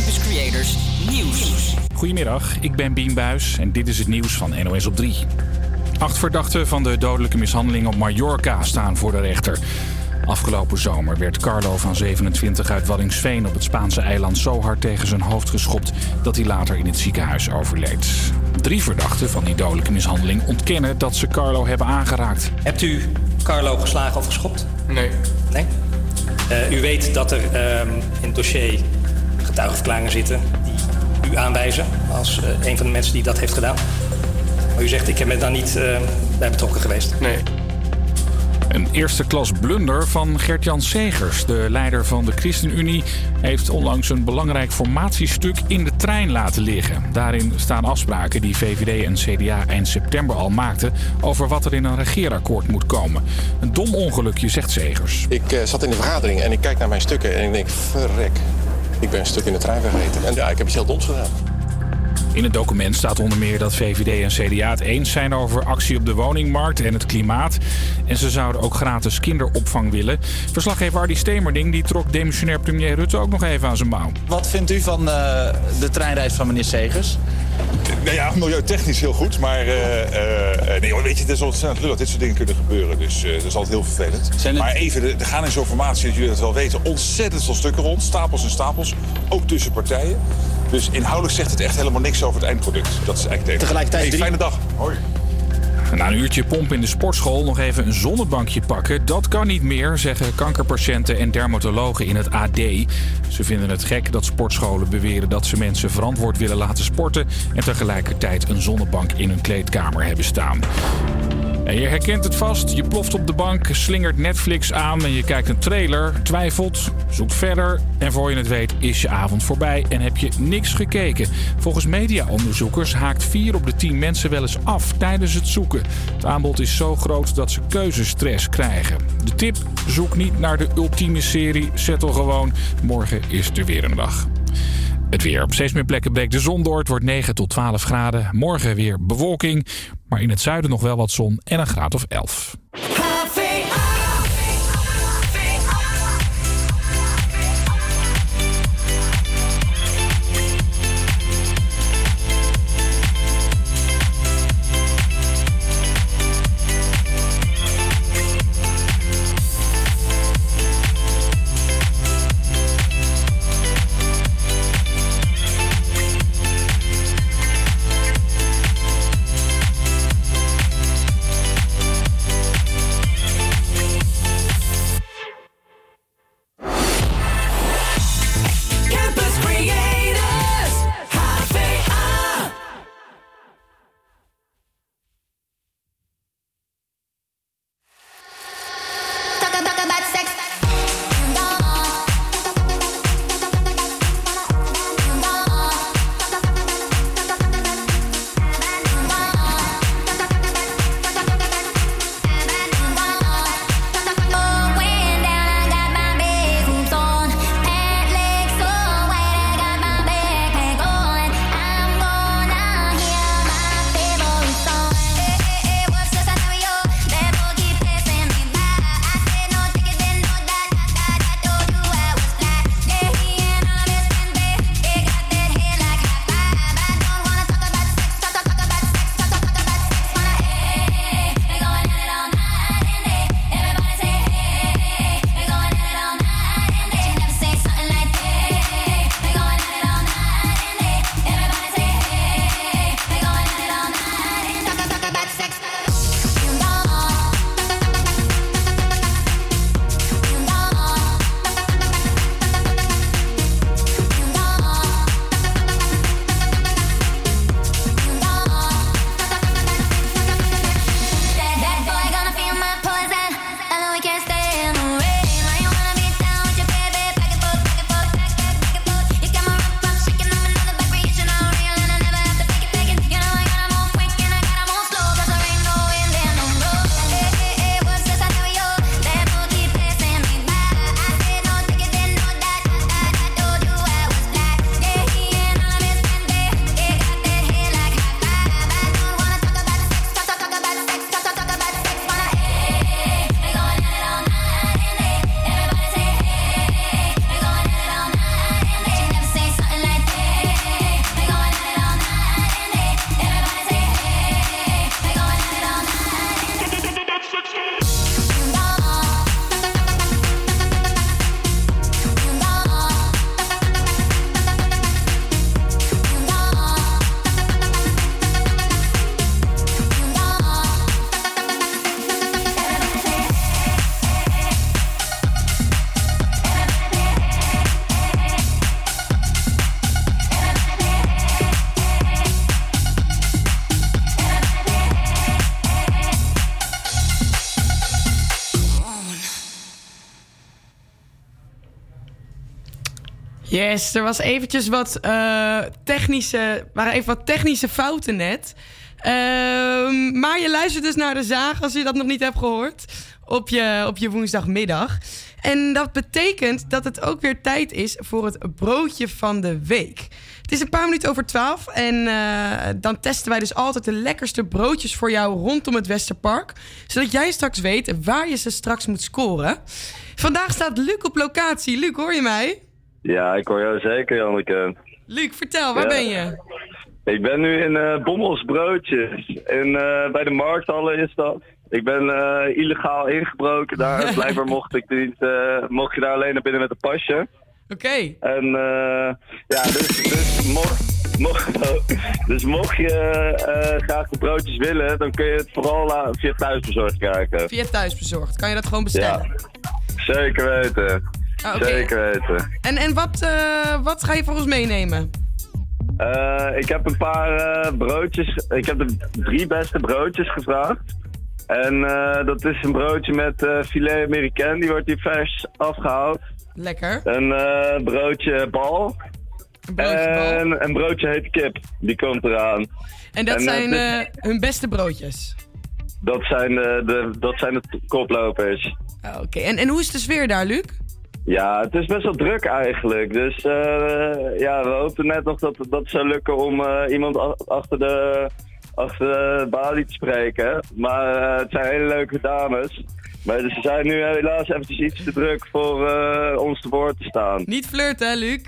Campus Creators Nieuws. Goedemiddag, ik ben Bien Buis en dit is het nieuws van NOS op 3. Acht verdachten van de dodelijke mishandeling op Mallorca staan voor de rechter. Afgelopen zomer werd Carlo van 27 uit Waddingsveen op het Spaanse eiland zo hard tegen zijn hoofd geschopt dat hij later in het ziekenhuis overleed. Drie verdachten van die dodelijke mishandeling ontkennen dat ze Carlo hebben aangeraakt. Hebt u Carlo geslagen of geschopt? Nee. Nee? Uh, u weet dat er uh, in het dossier getuigenverklaringen zitten die u aanwijzen als uh, een van de mensen die dat heeft gedaan. Maar u zegt, ik ben daar niet uh, bij betrokken geweest. Nee. Een eerste klas blunder van Gert-Jan Segers, de leider van de ChristenUnie, heeft onlangs een belangrijk formatiestuk in de trein laten liggen. Daarin staan afspraken die VVD en CDA eind september al maakten over wat er in een regeerakkoord moet komen. Een dom ongelukje, zegt Segers. Ik uh, zat in de vergadering en ik kijk naar mijn stukken en ik denk, verrek, ik ben een stuk in de trein vergeten. En ja, ik heb iets heel doms gedaan. In het document staat onder meer dat VVD en CDA het eens zijn over actie op de woningmarkt en het klimaat. En ze zouden ook gratis kinderopvang willen. Verslaggever Ardy Stemerding die trok demissionair premier Rutte ook nog even aan zijn mouw. Wat vindt u van uh, de treinreis van meneer Segers? Nou ja, milieutechnisch heel goed, maar uh, uh, nee, weet je, het is ontzettend lullig. Dit soort dingen kunnen gebeuren, dus uh, dat is altijd heel vervelend. Het... Maar even, er gaan in zo'n formatie, dat jullie dat wel weten, ontzettend veel stukken rond. Stapels en stapels, ook tussen partijen. Dus inhoudelijk zegt het echt helemaal niks over het eindproduct. Dat is eigenlijk het Tegelijkertijd hey, drie... fijne dag. Hoi. Na een uurtje pomp in de sportschool nog even een zonnebankje pakken. Dat kan niet meer, zeggen kankerpatiënten en dermatologen in het AD. Ze vinden het gek dat sportscholen beweren dat ze mensen verantwoord willen laten sporten. En tegelijkertijd een zonnebank in hun kleedkamer hebben staan. Je herkent het vast. Je ploft op de bank, slingert Netflix aan en je kijkt een trailer, twijfelt, zoekt verder. En voor je het weet is je avond voorbij en heb je niks gekeken. Volgens mediaonderzoekers haakt 4 op de 10 mensen wel eens af tijdens het zoeken. Het aanbod is zo groot dat ze keuzestress krijgen. De tip: zoek niet naar de ultieme serie. Settle gewoon. Morgen is er weer een dag. Het weer. Op steeds meer plekken breekt de zon door. Het wordt 9 tot 12 graden. Morgen weer bewolking. Maar in het zuiden nog wel wat zon en een graad of 11. Er was eventjes wat uh, technische, waren even wat technische fouten net. Uh, maar je luistert dus naar de zaag als je dat nog niet hebt gehoord op je, op je woensdagmiddag. En dat betekent dat het ook weer tijd is voor het broodje van de week. Het is een paar minuten over twaalf en uh, dan testen wij dus altijd de lekkerste broodjes voor jou rondom het Westerpark. Zodat jij straks weet waar je ze straks moet scoren. Vandaag staat Luc op locatie. Luc, hoor je mij? Ja, ik hoor jou zeker, Janneke. Luc, vertel, waar ben je? Ik ben nu in uh, Bommels Broodjes. In, uh, bij de markthallen is dat. Ik ben uh, illegaal ingebroken daar. Blijkbaar mocht, ik niet, mocht je daar alleen naar binnen met een pasje. Oké. Okay. En ja, dus, dus, mocht, mocht, dus mocht je graag de broodjes willen, dan kun je het vooral via thuisbezorgd krijgen. Via thuisbezorgd, kan je dat gewoon bestellen? Ja, zeker weten. Ah, okay. Zeker weten. En, en wat, uh, wat ga je voor ons meenemen? Uh, ik heb een paar uh, broodjes. Ik heb de drie beste broodjes gevraagd. En dat is een broodje met filet Amerikaan. Die wordt hier vers afgehaald. Lekker. Een broodje bal. Een broodje en bal. een broodje hete kip. Die komt eraan. En dat en, zijn is, hun beste broodjes? Dat zijn de, de, dat zijn de koplopers. Ah, oké, en, en hoe is de sfeer daar, Luc? Ja, het is best wel druk eigenlijk. Dus uh, ja, we hopen net nog dat, dat zou lukken om uh, iemand achter de, achter de balie te spreken. Maar uh, het zijn hele leuke dames. Maar ze zijn nu helaas eventjes iets te druk voor ons te woord te staan. Niet flirten, hè, Luc?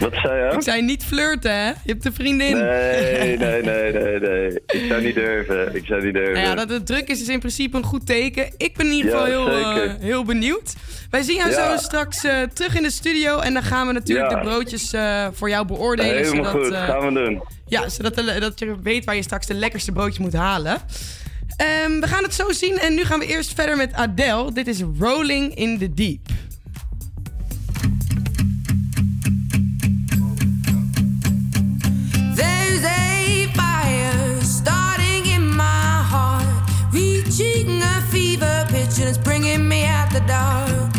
Wat zei je? Ik zei niet flirten, hè? Je hebt een vriendin. Nee, nee, nee, nee, nee. Ik zou niet durven. Ik zou niet durven. Nou ja, dat het druk is, is in principe een goed teken. Ik ben in ieder geval heel, uh, heel benieuwd. Wij zien jou ja. zo straks uh, terug in de studio. En dan gaan we natuurlijk ja. de broodjes uh, voor jou beoordelen. Helemaal zodat, goed, gaan we doen. Ja, zodat de, dat je weet waar je straks de lekkerste broodje moet halen. Um, we gaan het zo zien. En nu gaan we eerst verder met Adele. Dit is Rolling in the Deep. Dark.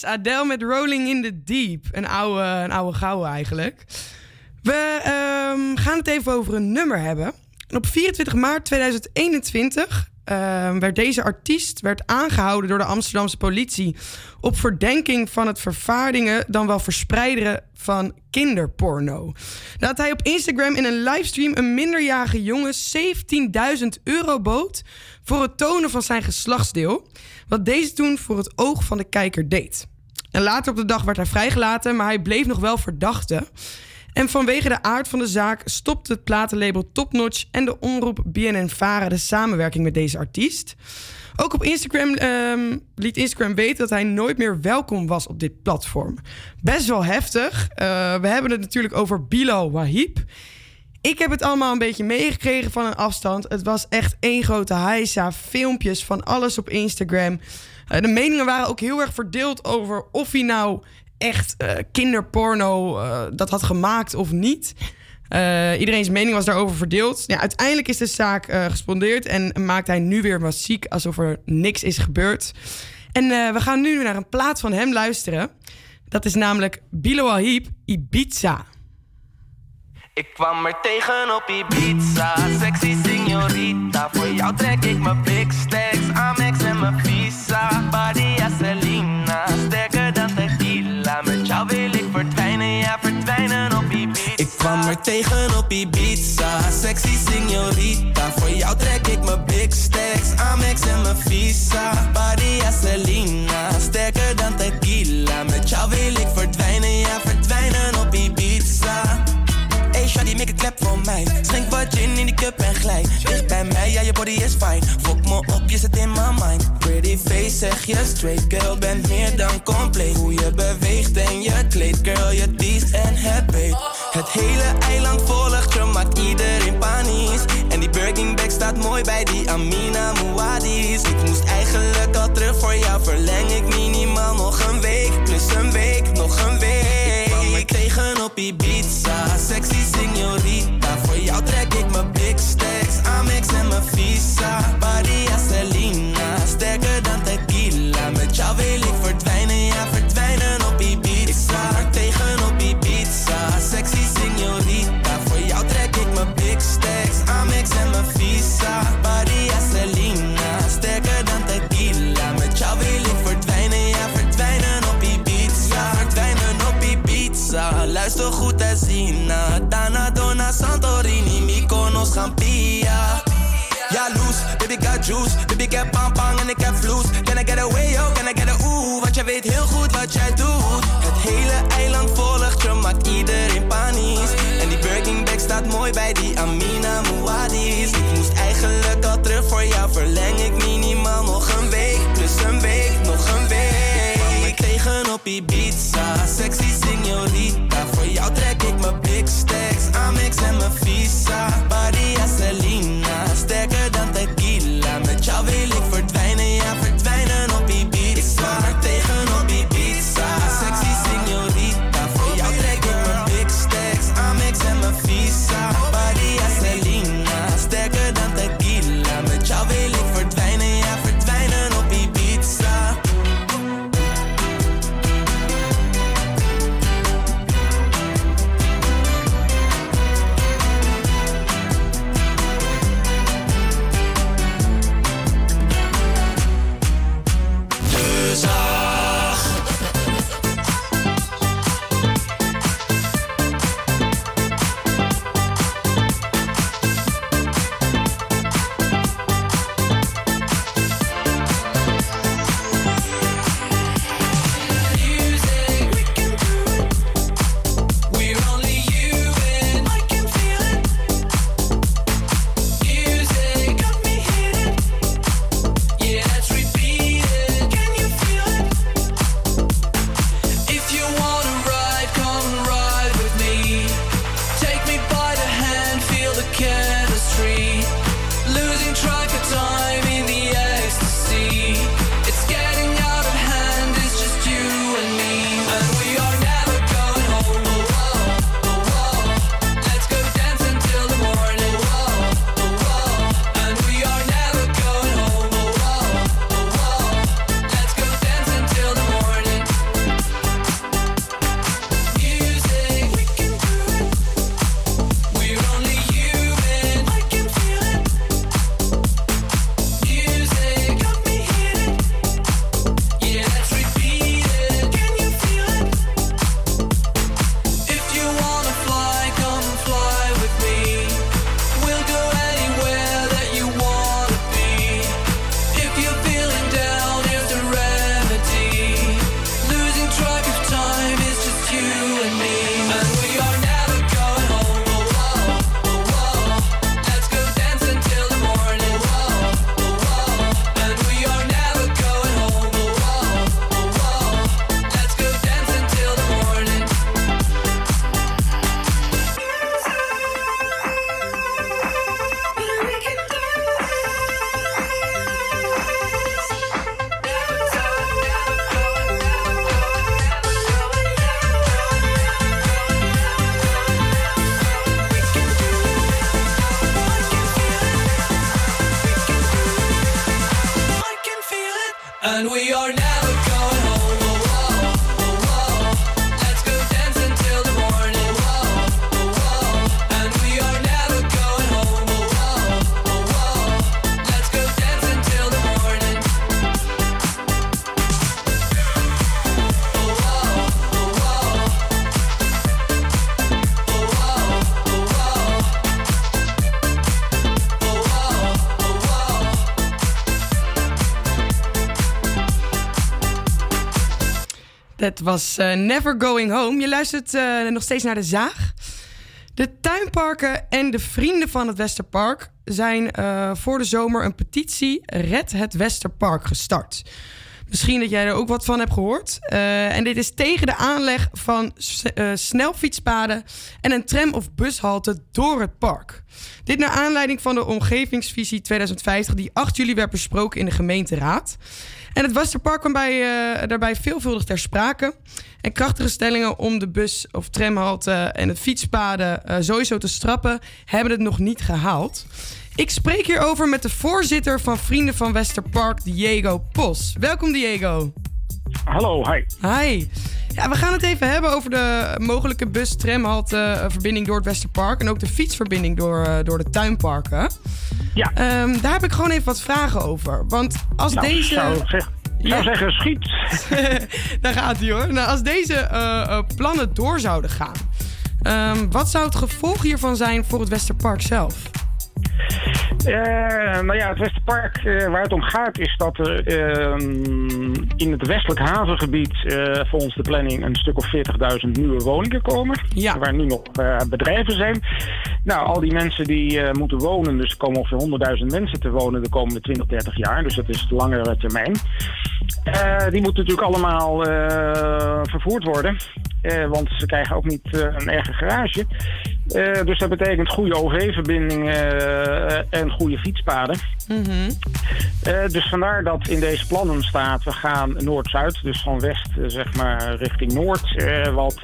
Yes, Adele met Rolling in the Deep. Een oude, een oude gouden eigenlijk. We ehm, gaan het even over een nummer hebben. En op 24 maart 2021 ehm, werd deze artiest werd aangehouden door de Amsterdamse politie op verdenking van het vervaardigen, dan wel verspreiden van kinderporno. Dat hij op Instagram in een livestream een minderjarige jongen 17.000 euro bood voor het tonen van zijn geslachtsdeel, wat deze toen voor het oog van de kijker deed. En later op de dag werd hij vrijgelaten, maar hij bleef nog wel verdachte. En vanwege de aard van de zaak stopte het platenlabel Topnotch en de omroep BNN-Vara de samenwerking met deze artiest. Ook op Instagram ehm, liet Instagram weten dat hij nooit meer welkom was op dit platform. Best wel heftig. Eh, we hebben het natuurlijk over Bilo Wahib. Ik heb het allemaal een beetje meegekregen van een afstand. Het was echt één grote heisa. Filmpjes van alles op Instagram. Eh, de meningen waren ook heel erg verdeeld over of hij nou echt eh, kinderporno eh, dat had gemaakt of niet. Uh, iedereen's mening was daarover verdeeld. Ja, uiteindelijk is de zaak gespondeerd en maakt hij nu weer muziek alsof er niks is gebeurd. En we gaan nu naar een plaat van hem luisteren. Dat is namelijk Bilo Ibiza. Ik kwam er tegen op Ibiza, sexy signorita. Voor jou trek ik mijn big stacks, Amex en mijn Ik kwam er tegen op Ibiza, sexy signorita. Voor jou trek ik mijn big stacks, Amex en mijn visa. Body Selena, sterker dan tequila. Met jou wil ik verdwijnen, ja verdwijnen op Ibiza. Hey, shawty, make a clap voor mij. Schenk wat gin in die cup en glij. Dicht bij mij, ja, je body is fine. Fok me op, je zit in my mind. Pretty face, zeg je straight. Girl, bent meer dan compleet. Hoe je beweegt en je kleed. Girl, je teest en beet. Het hele eiland volgt je, maakt iedereen panisch. En die Birkin bag staat mooi bij die Amina Muadis. Ik moest eigenlijk al terug voor jou. Verleng ik minimaal nog een week. Plus een week, nog een week. Ik kwam er tegen op Ibiza. Sexy Luister goed en zien. Dana, Dona, Santorini. Mykonos, Gampia. Ja, baby got juice. Baby ik heb pang pang en ik heb vloes. Can I get away, yo, can I get a ooh? Want jij weet heel goed wat jij doet. Het hele eiland volgt je, maakt iedereen panisch. En die Birkin bag staat mooi bij die Amina Dat was eh, Never Going Home. Je luistert eh, nog steeds naar de zaag. De tuinparken en de vrienden van het Westerpark zijn eh, voor de zomer een petitie Red het Westerpark gestart. Misschien dat jij er ook wat van hebt gehoord. Eh, en dit is tegen de aanleg van snelfietspaden en een tram- of bushalte door het park. Dit naar aanleiding van de omgevingsvisie 2050 die 8 juli werd besproken in de gemeenteraad. En het Westerpark kwam bij, eh, daarbij veelvuldig ter sprake. En krachtige stellingen om de bus- of tramhalte en het fietspaden eh, sowieso te strappen, hebben het nog niet gehaald. Ik spreek hierover met de voorzitter van Vrienden van Westerpark, Diego Pos. Welkom Diego. Hallo, hi. Hi. Ja, we gaan het even hebben over de mogelijke bus-tramhalte eh, verbinding door het Westerpark en ook de fietsverbinding door, eh, door de tuinparken. Ja. Ehm, daar heb ik gewoon even wat vragen over. Want als Nou, deze. zou ik zou zeggen, schiet. Daar gaat hij hoor. Nou, als deze eh, plannen door zouden gaan, ehm, wat zou het gevolg hiervan zijn voor het Westerpark zelf? Eh, nou ja, het Westerpark, eh, waar het om gaat, is dat er ehm, in het westelijk havengebied eh, volgens de planning een stuk of 40.000 nieuwe woningen komen. Waar nu nog bedrijven zijn. Nou, al die mensen die moeten wonen, dus er komen ongeveer 100.000 mensen te wonen de komende 20, 30 jaar. Dus dat is de langere termijn. Die moeten natuurlijk allemaal vervoerd worden. Want ze krijgen ook niet een eigen garage. Eh, dus dat betekent goede OV-verbindingen eh, en goede fietspaden. Eh, dus vandaar dat in deze plannen staat, we gaan Noord-Zuid, dus van west zeg maar richting Noord, wat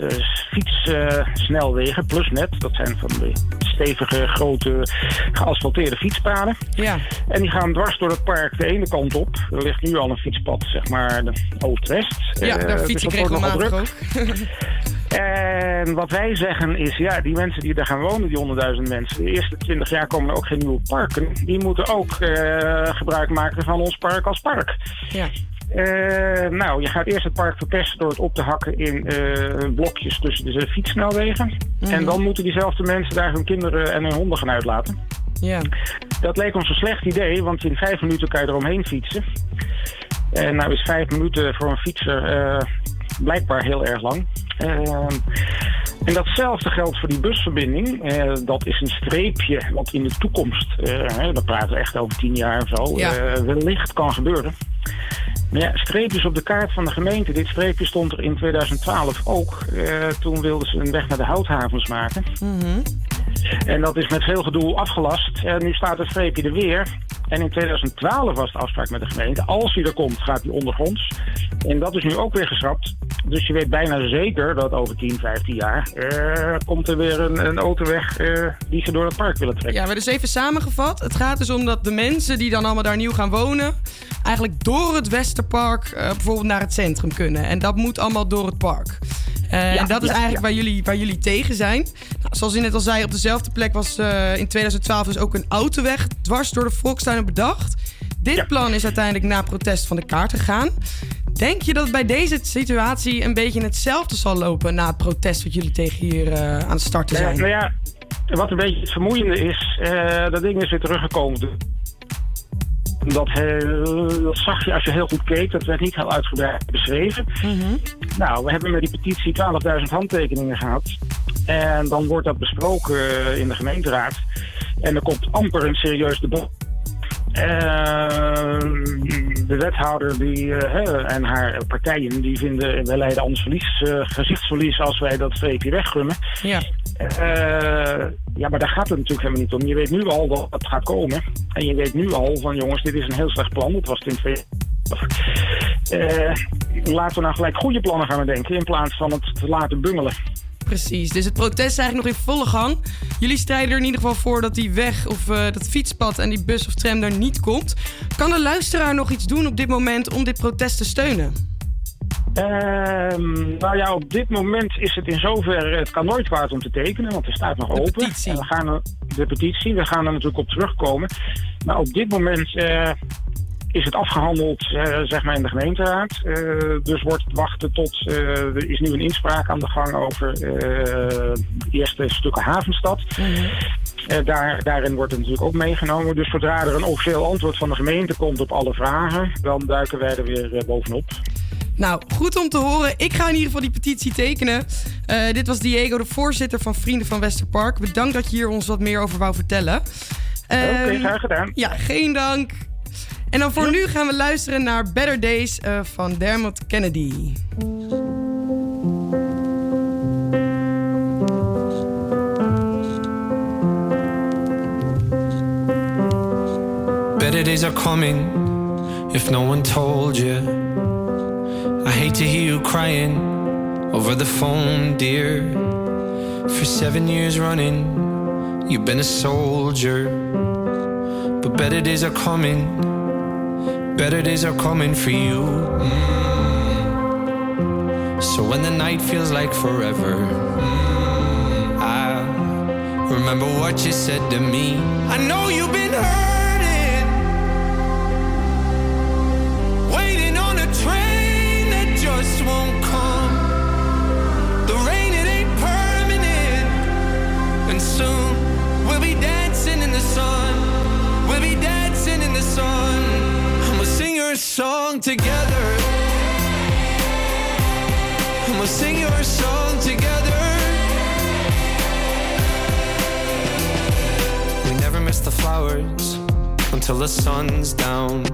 fietssnelwegen, plus net, dat zijn van de stevige, grote, geasfalteerde fietspaden. Ja. En die gaan dwars door het park de ene kant op. Er ligt nu al een fietspad, zeg maar, de oost-west. Ja, daar dus fiets ik nogal regelmatig druk. ook. En wat wij zeggen is, ja, die mensen die daar gaan wonen, die 100.000 mensen, de eerste 20 jaar komen er ook geen nieuwe parken. Die moeten ook eh, gebruik maken van ons park als park. Ja. Eh, nou, je gaat eerst het park verpesten door het op te hakken in eh, blokjes tussen de fietssnelwegen. Mhm. En dan moeten diezelfde mensen daar hun kinderen en hun honden gaan uitlaten. Ja. Dat leek ons een slecht idee, want in vijf minuten kan je eromheen fietsen. En nou is vijf minuten voor een fietser blijkbaar heel erg lang. Ehm, en datzelfde geldt voor die busverbinding. Eh, dat is een streepje wat in de toekomst, eh, dan praten we echt over tien jaar of zo, Ja. eh, wellicht kan gebeuren. Maar ja, streepjes op de kaart van de gemeente. Dit streepje stond er in 2012 ook. Toen wilden ze een weg naar de houthavens maken. En dat is met veel gedoe afgelast. En nu staat het streepje er weer. En in 2012 was de afspraak met de gemeente. Als hij er komt, gaat hij ondergronds. En dat is nu ook weer geschrapt. Dus je weet bijna zeker dat over 10, 15 jaar... eh, komt er weer een, een autoweg eh, die ze door het park willen trekken. Ja, maar dus even samengevat. Het gaat dus om dat de mensen die dan allemaal daar nieuw gaan wonen... eigenlijk door het Westerpark eh, bijvoorbeeld naar het centrum kunnen. En dat moet allemaal door het park. Eh, en dat is ja, eigenlijk ja. Waar, jullie, waar jullie tegen zijn. Nou, zoals je net al zei, op dezelfde plek was eh, in 2012 dus ook een autoweg... dwars door de Volkstuinen bedacht. Dit plan is uiteindelijk na protest van de kaart gegaan. Denk je dat bij deze situatie een beetje hetzelfde zal lopen... na het protest wat jullie tegen hier eh, aan het starten Eh, zijn? nou ja, wat een beetje het vermoeiende is, eh, dat ding is weer teruggekomen. Dat, eh, dat zag je als je heel goed keek, dat werd niet heel uitgebreid beschreven. Nou, we hebben met die petitie 12.000 handtekeningen gehad. En dan wordt dat besproken eh, in de gemeenteraad. En er komt amper een serieus debat. Eh, de wethouder die, eh, en haar partijen die vinden wij leiden ons verlies, eh, gezichtsverlies als wij dat streepje weggummen. Ja. Eh, ja, maar daar gaat het natuurlijk helemaal niet om. Je weet nu al dat het gaat komen. En je weet nu al van jongens, dit is een heel slecht plan. Dat was het in twee. Eh, laten we nou gelijk goede plannen gaan bedenken in plaats van het te laten bungelen. Precies, dus het protest is eigenlijk nog in volle gang. Jullie strijden er in ieder geval voor dat die weg of eh, dat fietspad en die bus of tram daar niet komt. Kan de luisteraar nog iets doen op dit moment om dit protest te steunen? Ehm, nou ja, op dit moment is het in zoverre, het kan nooit kwaad om te tekenen, want er staat nog open. petitie. En we gaan de petitie, we gaan er natuurlijk op terugkomen. Maar op dit moment eh, is het afgehandeld, eh, zeg maar, in de gemeenteraad. Eh, dus wordt het wachten tot, eh, er is nu een inspraak aan de gang over eerste stukken havenstad. Eh, daar, daarin wordt het natuurlijk ook meegenomen. Dus zodra er een officieel antwoord van de gemeente komt op alle vragen, dan duiken wij er weer bovenop. Nou, goed om te horen. Ik ga in ieder geval die petitie tekenen. Dit was Diego, de voorzitter van Vrienden van Westerpark. Bedankt dat je hier ons wat meer over wou vertellen. Oké, Ehm, graag gedaan. Ja, geen dank. En dan voor nu gaan we luisteren naar Better Days eh, van Dermot Kennedy. Better days are coming if no one told you. I hate to hear you crying over the phone, dear. For seven years running, you've been a soldier. But better days are coming, better days are coming for you. So when the night feels like forever, I remember what you said to me. I know you've been hurting, waiting on a train that just won't come. The rain, it ain't permanent, and soon we'll be dancing in the sun. We'll be dancing in the sun, your song together. And we'll sing your song together. We never miss the flowers until the sun's down.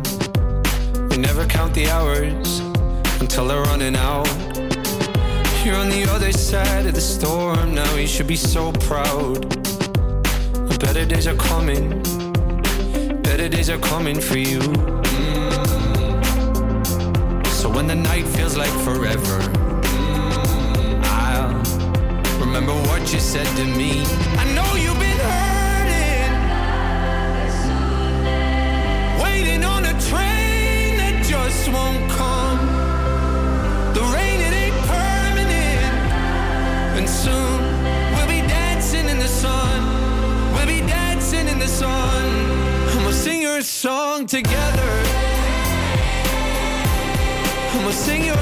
We never count the hours until they're running out. You're on the other side of the storm now. You should be so proud. Better days are coming. Better days are coming for you. When the night feels like forever, I'll remember what you said to me. I know you've been hurting, waiting on a train that just won't come. The rain, it ain't permanent, and soon we'll be dancing in the sun. We'll be dancing in the sun, and we'll sing your song together. I'ma sing your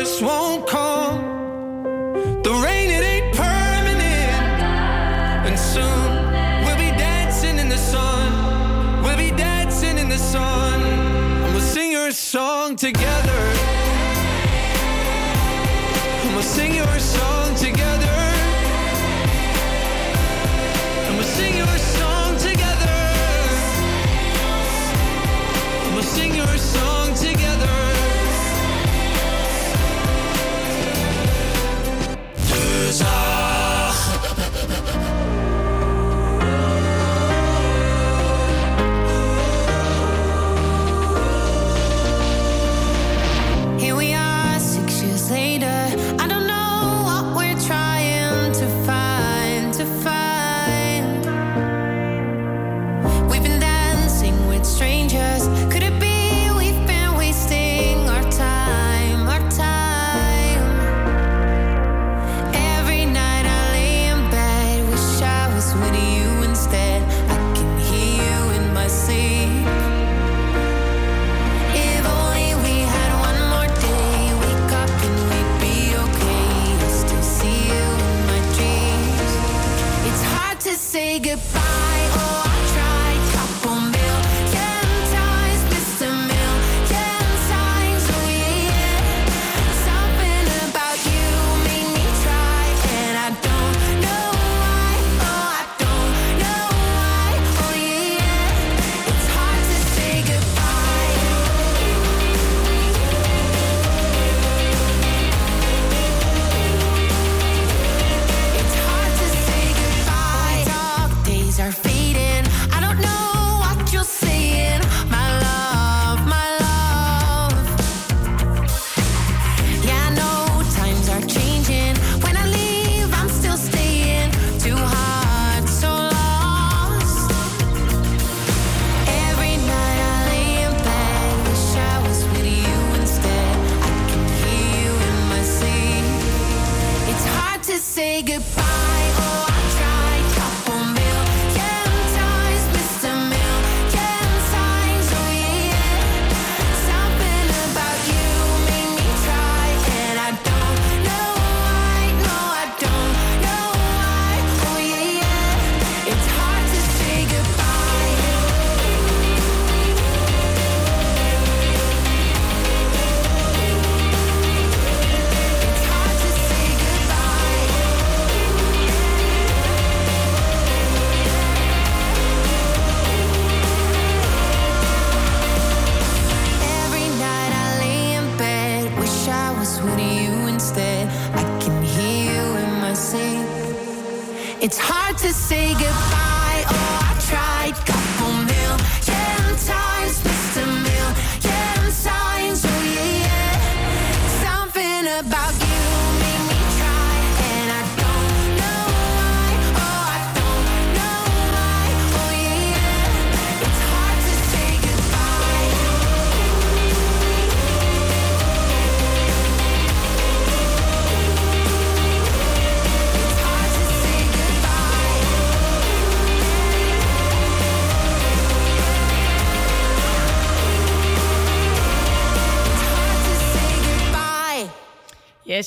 just won't come.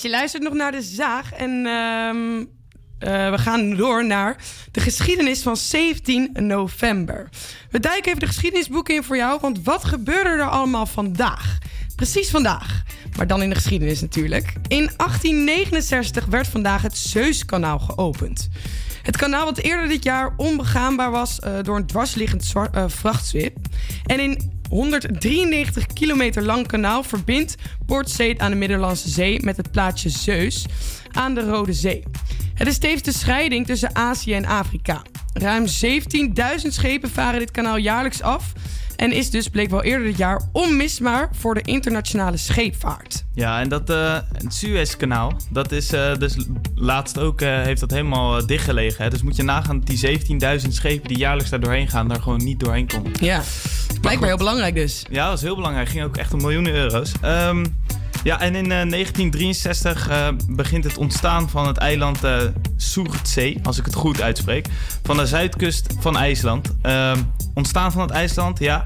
Je luistert nog naar de zaag. En ehm, eh, we gaan door naar de geschiedenis van 17 november. We duiken even de geschiedenisboeken in voor jou. Want wat gebeurde er allemaal vandaag? Precies vandaag. Maar dan in de geschiedenis natuurlijk. In 1869 werd vandaag het Suezkanaal geopend. Het kanaal wat eerder dit jaar onbegaanbaar was eh, door een dwarsliggend zwa- eh, vrachtschip. En in 193 kilometer lang kanaal verbindt Port Said aan de Middellandse Zee met het plaatsje Zeus aan de Rode Zee. Het is tevens de scheiding tussen Azië en Afrika. Ruim 17.000 schepen varen dit kanaal jaarlijks af en is dus, bleek wel eerder dit jaar, onmisbaar voor de internationale scheepvaart. Ja, en dat eh het Suezkanaal, dat is eh, dus laatst ook, eh, heeft dat helemaal dichtgelegen. Hè? Dus moet je nagaan dat die 17.000 schepen die jaarlijks daar doorheen gaan, daar gewoon niet doorheen konden. Ja, blijkbaar heel belangrijk dus. Ja, dat is heel belangrijk. Ging ook echt om miljoenen euro's. Ehm, ja, en in eh, 1963 eh, begint het ontstaan van het eiland eh Surtsee, als ik het goed uitspreek, van de zuidkust van IJsland. Ehm, ontstaan van het IJsland, ja.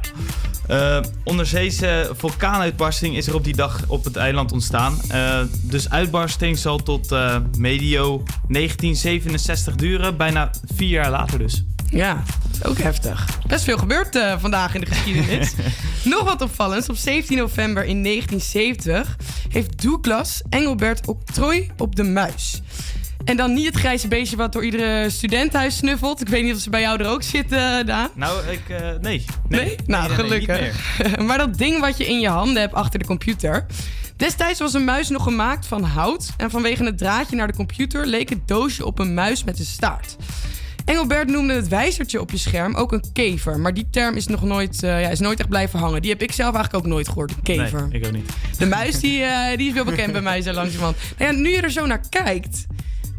Eh, onderzeese vulkaanuitbarsting is er op die dag op het eiland ontstaan. Eh, dus uitbarsting zal tot eh, medio 1967 duren, bijna vier jaar later dus. Ja, ook heftig. Best veel gebeurd eh, vandaag in de geschiedenis. Nog wat opvallends. Op 17 november in 1970 heeft Douglas Engelbert Octroy op de muis. En dan niet het grijze beestje wat door iedere studentenhuis snuffelt. Ik weet niet of ze bij jou er ook zitten, Daan. Nou, ik, eh, nee. Nee? Nou, nee, nee, niet gelukkig. maar dat ding wat je in je handen hebt achter de computer. Destijds was een muis nog gemaakt van hout. En vanwege het draadje naar de computer leek het doosje op een muis met een staart. Engelbert noemde het wijzertje op je scherm ook een kever. Maar die term is nog nooit, eh, ja, is nooit echt blijven hangen. Die heb ik zelf eigenlijk ook nooit gehoord, een kever. Nee, ik ook niet. De muis die, eh, die is wel bekend bij mij zo langzamerhand. Nou ja, nu je er zo naar kijkt,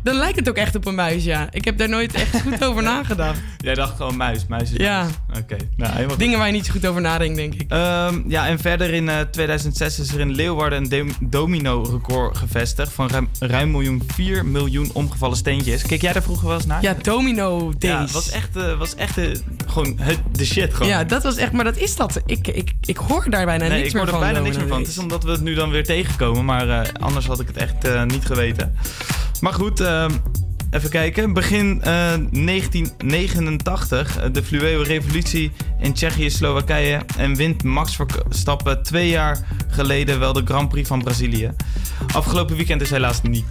dan lijkt het ook echt op een muis, ja. Ik heb daar nooit echt goed over nagedacht. Jij dacht gewoon muis, muis is Ja. Oké, nou. Dingen waar je niet zo goed over nadenkt, denk ik. Ehm, ja, en verder in eh, 2006 is er in Leeuwarden een dom- domino-record gevestigd van ruim, ruim miljoen, 4 miljoen omgevallen steentjes. Kijk jij daar vroeger wel eens naar? Ja, domino days. Ja, was echt, eh, was echt eh, gewoon het, de shit gewoon. Ja, dat was echt, maar dat is dat. Ik, ik, ik hoor daar bijna nee, niks ik meer hoor er van. bijna niks meer van. Het is omdat we het nu dan weer tegenkomen, maar eh, anders had ik het echt eh, niet geweten. Maar goed, even kijken. Begin eh, 1989, eh, de fluwele revolutie in Tsjechië-Slowakije en wint Max Verstappen twee jaar geleden wel de Grand Prix van Brazilië. Afgelopen weekend is helaas niet.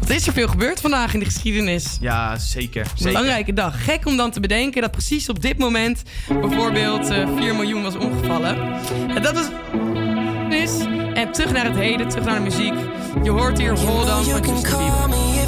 Wat is er veel gebeurd vandaag in de geschiedenis? Ja, zeker. zeker. Belangrijke dag. Gek om dan te bedenken dat precies op dit moment bijvoorbeeld eh 4 miljoen was omgevallen. En dat is. En terug naar het heden, terug naar de muziek. Je hoort hier Hold On van Justin Call Bieber.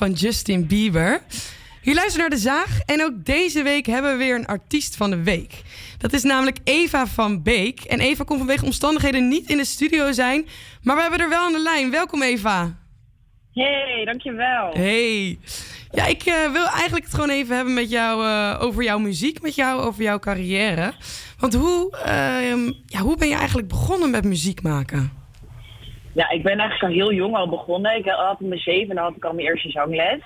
van Justin Bieber. Je luistert naar De Zaag en ook deze week hebben we weer een artiest van de week. Dat is namelijk Eva van Beek. En Eva kon vanwege omstandigheden niet in de studio zijn, maar we hebben er wel aan de lijn. Welkom Eva. Hey, dankjewel. Hey. Ja, ik eh, wil eigenlijk het gewoon even hebben met jou eh, over jouw muziek, met jou over jouw carrière. Want hoe, ehm, ja, hoe ben je eigenlijk begonnen met muziek maken? Ja, ik ben eigenlijk al heel jong al begonnen. Ik had mijn zeven had ik al mijn eerste zangles.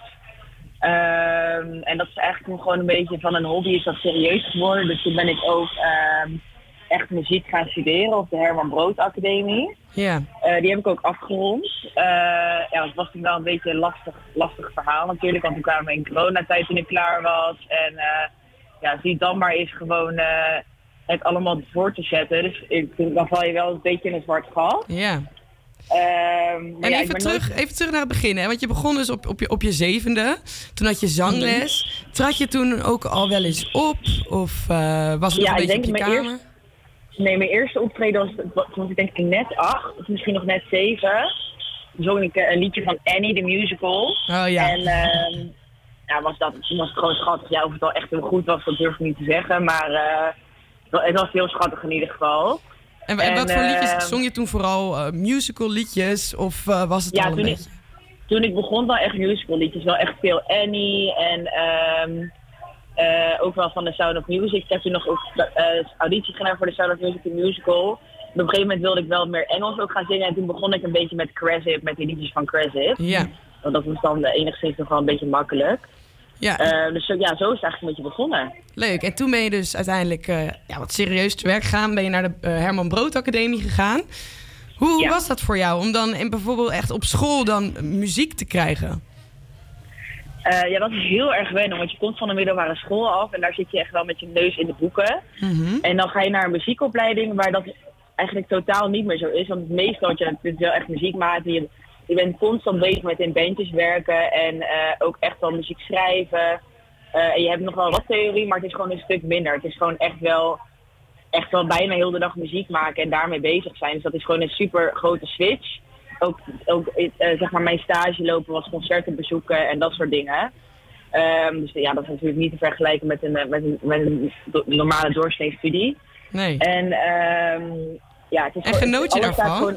Ehm, en dat is eigenlijk gewoon een beetje van een hobby is dat serieus geworden. Dus toen ben ik ook ehm, echt muziek gaan studeren op de Herman Brood Academie. Ja. Eh, die heb ik ook afgerond. Eh, ja, het was toen wel een beetje een lastig, lastig verhaal natuurlijk, want toen kwamen we in coronatijd toen ik klaar was. En eh, ja, zie dan maar eens gewoon het allemaal voor te zetten. Dus ik, dan val je wel een beetje in een zwart gat. Ja. Ehm, En ja, even, terug, nooit- even terug naar het begin. Hè? Want je begon dus op, op, je, op je zevende. Toen had je zangles. Trad je toen ook al wel eens op? Of eh, was het Ja, nog een beetje op je kamer? mijn eerste- Nee, mijn eerste optreden was, was toen was ik denk ik net acht, of misschien nog net zeven. Toen zong ik eh, een liedje van Annie, de musical. Oh ja. En ehm, ja, was dat, toen was het gewoon schattig. Ja, of het al echt heel goed was, dat durf ik niet te zeggen. Maar eh, het was heel schattig in ieder geval. En, en wat voor liedjes ehm, zong je toen vooral? eh, musical liedjes? Of eh, was het Ja, al een toen ik, beetje? toen ik begon wel echt musical liedjes. Wel echt veel Annie en ehm, eh, ook wel van de Sound of Music. Ik heb toen nog ook auditie gedaan voor de Sound of Music de musical. En op een gegeven moment wilde ik wel meer Engels ook gaan zingen. En toen begon ik een beetje met Cresip, met die liedjes van Cresip. Ja. Want dat was dan enigszins nog wel een beetje makkelijk. Ja. Eh, dus zo, ja, zo is het eigenlijk een beetje begonnen. Leuk. En toen ben je dus uiteindelijk eh, ja, wat serieus te werk gegaan. Ben je naar de eh, Herman Brood Academie gegaan. Hoe was dat voor jou om dan en bijvoorbeeld echt op school dan muziek te krijgen? Eh, ja, dat is heel erg wennen, want je komt van de middelbare school af en daar zit je echt wel met je neus in de boeken. En dan ga je naar een muziekopleiding waar dat eigenlijk totaal niet meer zo is. Want het meeste wat je kunt wel echt muziek maken. Je, je bent constant bezig met in bandjes werken en eh, ook echt wel muziek schrijven. Eh, en je hebt nog wel wat theorie, maar het is gewoon een stuk minder. Het is gewoon echt wel, echt wel bijna heel de dag muziek maken en daarmee bezig zijn. Dus dat is gewoon een super grote switch. Ook, ook eh, zeg maar mijn stage lopen was concerten bezoeken en dat soort dingen. Ehm, dus ja, dat is natuurlijk niet te vergelijken met een, met een, met een do- normale doorsneestudie. Nee. En ehm, ja, het is En gewoon- genoot je daarvan?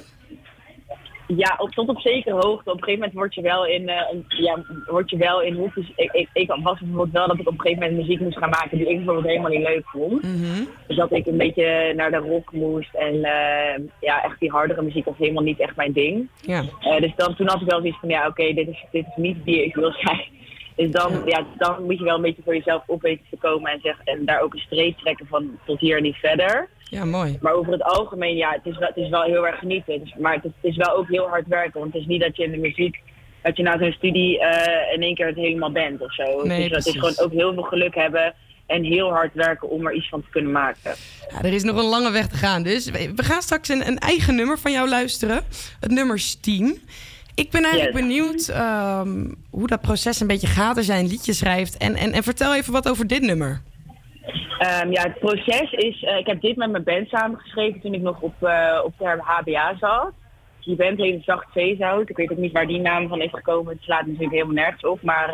Ja, op, tot op zekere hoogte. Op een gegeven moment word je wel in, een- ja, word je wel in hoekjes. Ik, ik, ik was bijvoorbeeld wel dat ik op een gegeven moment muziek moest gaan maken die ik bijvoorbeeld helemaal niet leuk vond. Mhm. Dus dat ik een beetje naar de rock moest en eh, ja, echt die hardere muziek was helemaal niet echt mijn ding. Ja. Eh, dus dan, toen had ik wel zoiets van, ja oké, dit, is, dit is niet wie ik wil zijn. Dus dan, ja. dan moet je wel een beetje voor jezelf op weten te komen en, zeg, en daar ook een streep trekken van tot hier en niet verder. Ja, mooi. Maar over het algemeen, ja, het is wel, het is wel heel erg genieten. Dus, maar het is, het is wel ook heel hard werken. Want het is niet dat je in de muziek, dat je na zo'n studie eh, in één keer het helemaal bent of zo. Nee, het, is, het is precies. gewoon ook heel veel geluk hebben en heel hard werken om er iets van te kunnen maken. Ja, er is nog een lange weg te gaan. Dus we gaan straks een, een eigen nummer van jou luisteren. Het nummer Steam. Ik ben eigenlijk Yes. benieuwd ehm, hoe dat proces een beetje gaat als jij een liedje schrijft. En, en, en vertel even wat over dit nummer. Ehm, ja, het proces is, eh, ik heb dit met mijn band samengeschreven toen ik nog op, eh, op de HBA zat. Die band heet Zacht Zeezout. Ik weet ook niet waar die naam van is gekomen. Het slaat natuurlijk helemaal nergens op. Maar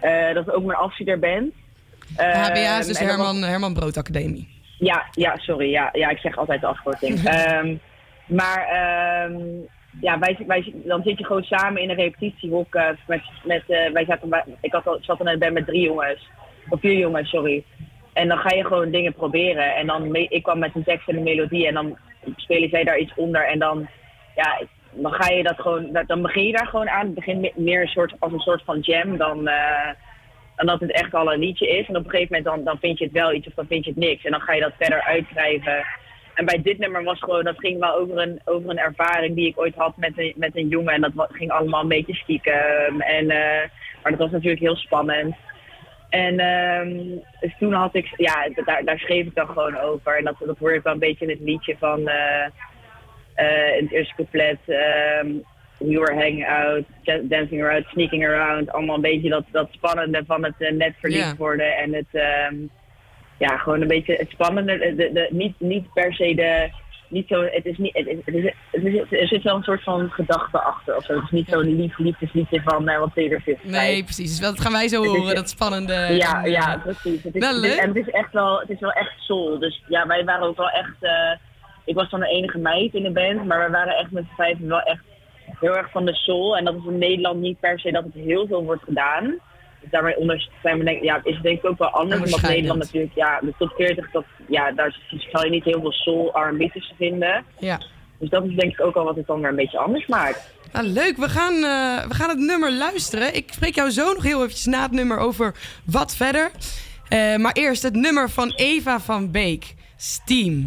eh, dat is ook mijn afstudeerband. HBA is dus Ehm, dat was- Herman, Herman Brood Academie. Ja, ja, sorry. Ja, ja, ik zeg altijd de afkorting. Ehm, maar ja, wij, wij, dan zit je gewoon samen in een repetitiehok. eh, met, met, wij zaten ik had al, zat in een band met drie jongens. Of vier jongens, sorry. En dan ga je gewoon dingen proberen. En dan, ik kwam met een tekst en een melodie. En dan spelen zij daar iets onder. En dan, ja, dan ga je dat gewoon, dan begin je daar gewoon aan. Het begint me- meer een soort, als een soort van jam dan, eh, dan dat het echt al een liedje is. En op een gegeven moment dan, dan vind je het wel iets of dan vind je het niks. En dan ga je dat verder uitschrijven. En bij dit nummer was gewoon, dat ging wel over een, over een ervaring die ik ooit had met een, met een jongen. En dat ging allemaal een beetje stiekem. En, eh, maar dat was natuurlijk heel spannend. En ehm, dus toen had ik, ja, daar, daar schreef ik dan gewoon over. En dat, dat hoorde ik wel een beetje in het liedje van, in het eerste couplet. ehm, we were hanging out, dancing around, sneaking around. Allemaal een beetje dat, dat spannende van het eh, net verliefd worden. En het, ehm, ja, gewoon een beetje het spannende. De, de, de- niet, niet per se de, niet zo, het is niet, het is, het is, het is- er zit wel een soort van gedachte achter of zo. Het is niet zo'n lief liefdesliedje van uh, wat Taylor Swift Nee, precies. Dus dat gaan wij zo horen, dat spannende. Ja, ja, precies. Het is, Nou, leuk. en het is echt wel, het is wel echt soul. Dus ja, wij waren ook wel echt. eh, ik was dan de enige meid in de band, maar we waren echt met vijven wel echt heel erg van de soul. En dat is in Nederland niet per se dat het heel veel wordt gedaan. Daarmee onder, zijn we denk, ja, is het denk ik ook wel anders. Omdat Onderscheidend. Nederland natuurlijk, ja, de top 40, dat, ja, daar zal je niet heel veel soul R&B tussen vinden. Ja. Dus dat is denk ik ook al wat het dan weer een beetje anders maakt. Nou, leuk, we gaan, eh, we gaan het nummer luisteren. Ik spreek jou zo nog heel eventjes na het nummer over wat verder. Eh, maar eerst het nummer van Eva van Beek, Steam.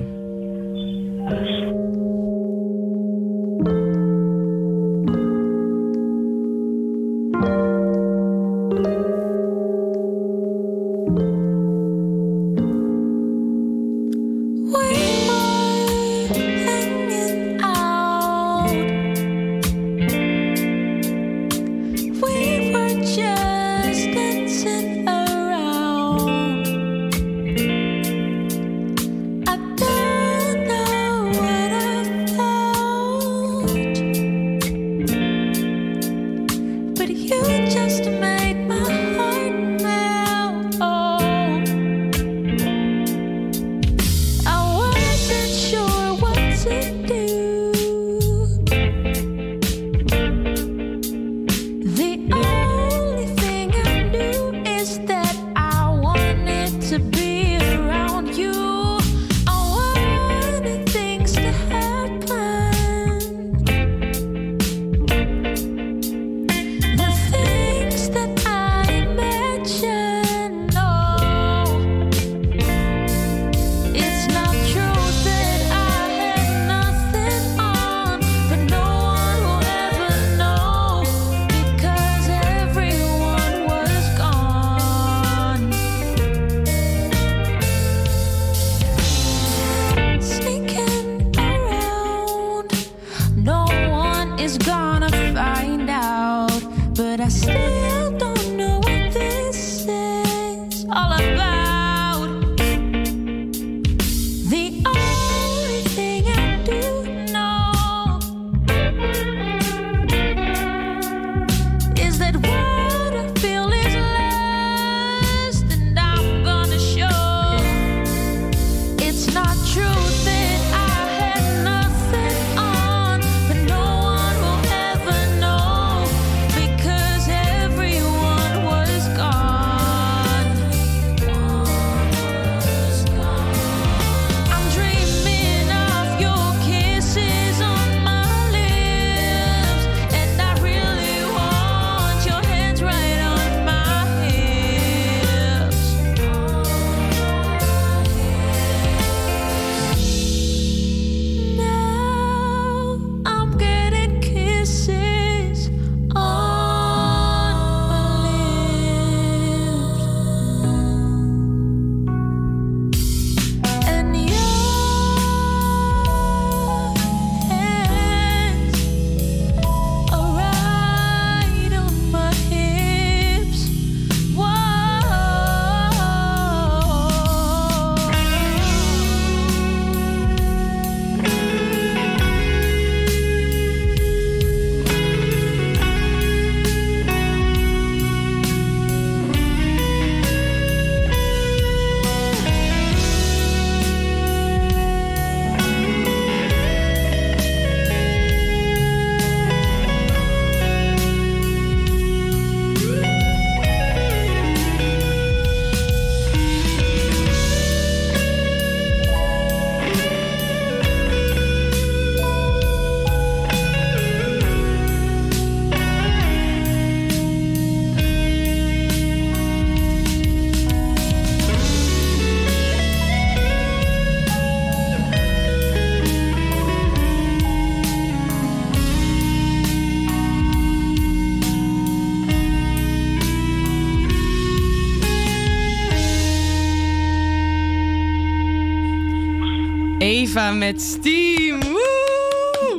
Eva met Steam. Woe!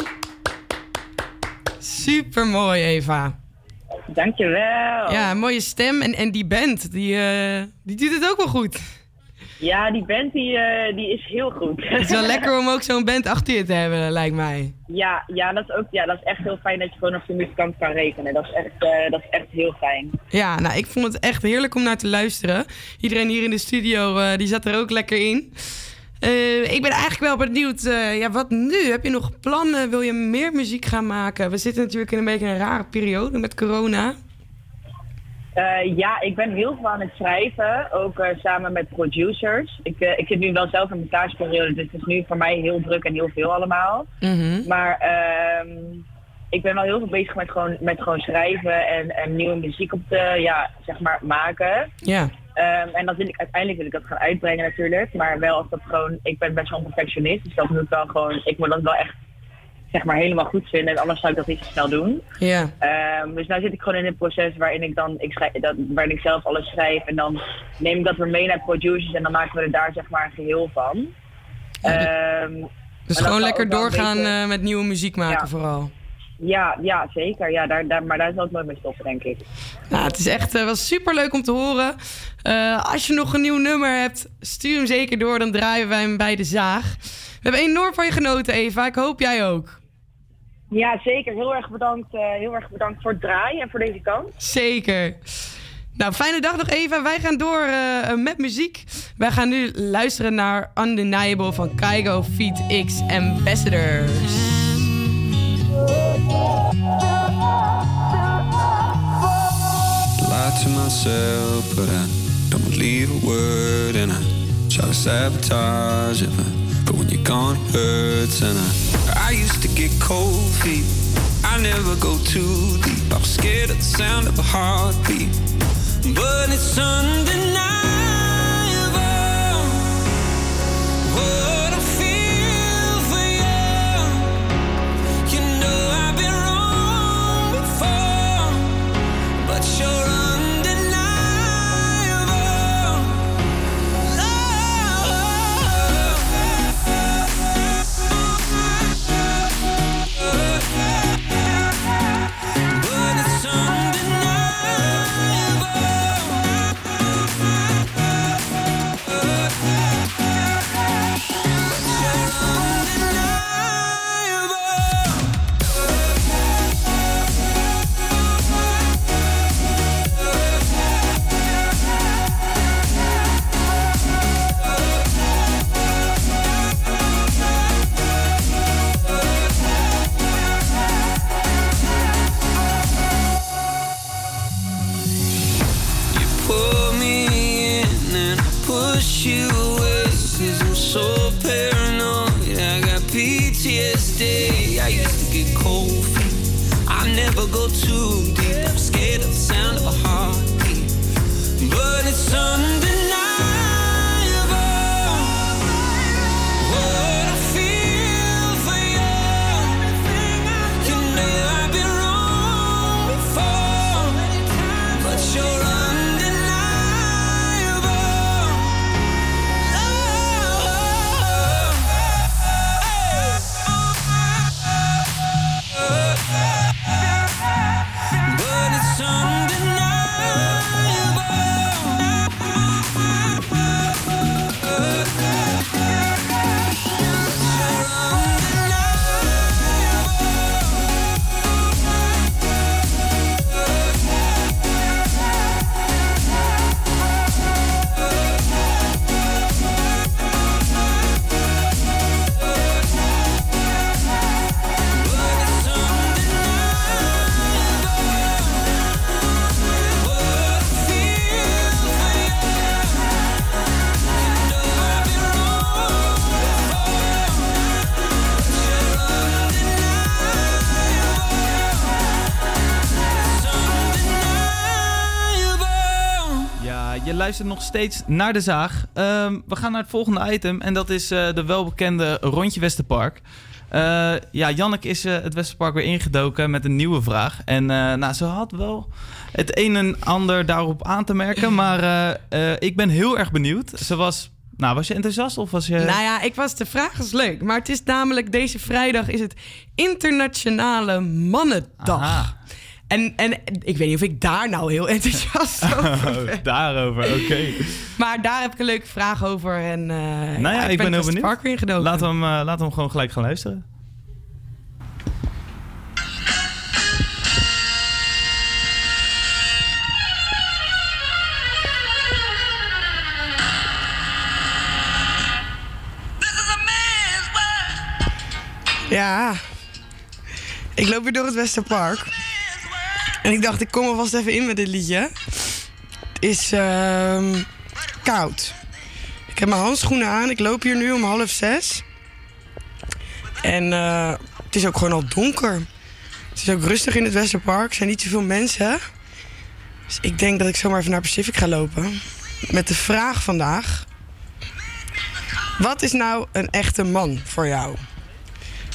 Super mooi, Eva. Dankjewel. Ja, mooie stem. En, en die band, die, eh, die doet het ook wel goed. Ja, die band die, eh, die is heel goed. Het is wel lekker om ook zo'n band achter je te hebben, lijkt mij. Ja, ja, dat is ook, ja, dat is echt heel fijn dat je gewoon op de muzikant kan rekenen. Dat is echt, eh, dat is echt heel fijn. Ja, nou, ik vond het echt heerlijk om naar te luisteren. Iedereen hier in de studio, die zat er ook lekker in. Eh, ik ben eigenlijk wel benieuwd, eh, ja, wat nu? Heb je nog plannen? Wil je meer muziek gaan maken? We zitten natuurlijk in een beetje een rare periode met corona. Eh, ja, ik ben heel veel aan het schrijven, ook samen met producers. Ik, ik zit nu wel zelf in thuisperiode, dus het is nu voor mij heel druk en heel veel allemaal. Maar ehm, ik ben wel heel veel bezig met gewoon, met gewoon schrijven en, en nieuwe muziek op te ja, zeg maar, maken. Ja. Ehm, en dat wil ik, uiteindelijk wil ik dat gaan uitbrengen natuurlijk. Maar wel als dat gewoon, ik ben best wel een perfectionist. Dus dat moet wel gewoon, ik moet dat wel echt zeg maar helemaal goed vinden. En anders zou ik dat niet zo snel doen. Ja. Ehm, dus nu zit ik gewoon in een proces waarin ik dan, ik schrijf, dat, waarin ik zelf alles schrijf. En dan neem ik dat weer mee naar producers en dan maken we er daar zeg maar een geheel van. Ehm, Dus maar dat gewoon lekker doorgaan beetje- eh, met nieuwe muziek maken Ja. vooral. Ja, ja, zeker. Ja, daar, daar, maar daar zal het nooit mee stoppen, denk ik. Nou, het is echt eh, wel super leuk om te horen. Eh, als je nog een nieuw nummer hebt, stuur hem zeker door. Dan draaien wij hem bij de zaag. We hebben enorm van je genoten, Eva. Ik hoop jij ook. Ja, zeker. Heel erg bedankt, eh, heel erg bedankt voor het draaien en voor deze kans. Zeker. Nou, fijne dag nog, Eva. Wij gaan door eh, met muziek. Wij gaan nu luisteren naar Undeniable van Kaigo Feet X Ambassadors. Lie to myself, but I don't leave a word, and I try to sabotage it. But, when you're gone, it hurts, and I I used to get cold feet. I never go too deep. I was scared of the sound of a heartbeat, but it's undeniable what go too luistert nog steeds naar de zaag. Ehm, we gaan naar het volgende item en dat is eh, de welbekende Rondje Westerpark. Eh, ja, Janneke is eh, het Westerpark weer ingedoken met een nieuwe vraag. En eh, nou, ze had wel het een en ander daarop aan te merken, maar ik ben heel erg benieuwd. Ze was Nou, was je enthousiast of was je... Nou ja, ik was, de vraag is leuk. Maar het is namelijk, deze vrijdag is het Internationale Mannendag. En, en ik weet niet of ik daar nou heel enthousiast over ben. Daarover, oké. Maar daar heb ik een leuke vraag over. En, uh, nou ja, ik, ben, heel benieuwd. Park weer ingedoken. Laten we, hem, uh, laten we hem gewoon gelijk gaan luisteren. Ja, ik loop weer door het Westerpark. En ik dacht, ik kom alvast even in met dit liedje. Het is uh, koud. Ik heb mijn handschoenen aan. Ik loop hier nu om half zes. En uh, het is ook gewoon al donker. Het is ook rustig in het Westerpark. Er zijn niet zoveel mensen. Dus ik denk dat ik zomaar even naar Pacific ga lopen. Met de vraag vandaag. Wat is nou een echte man voor jou?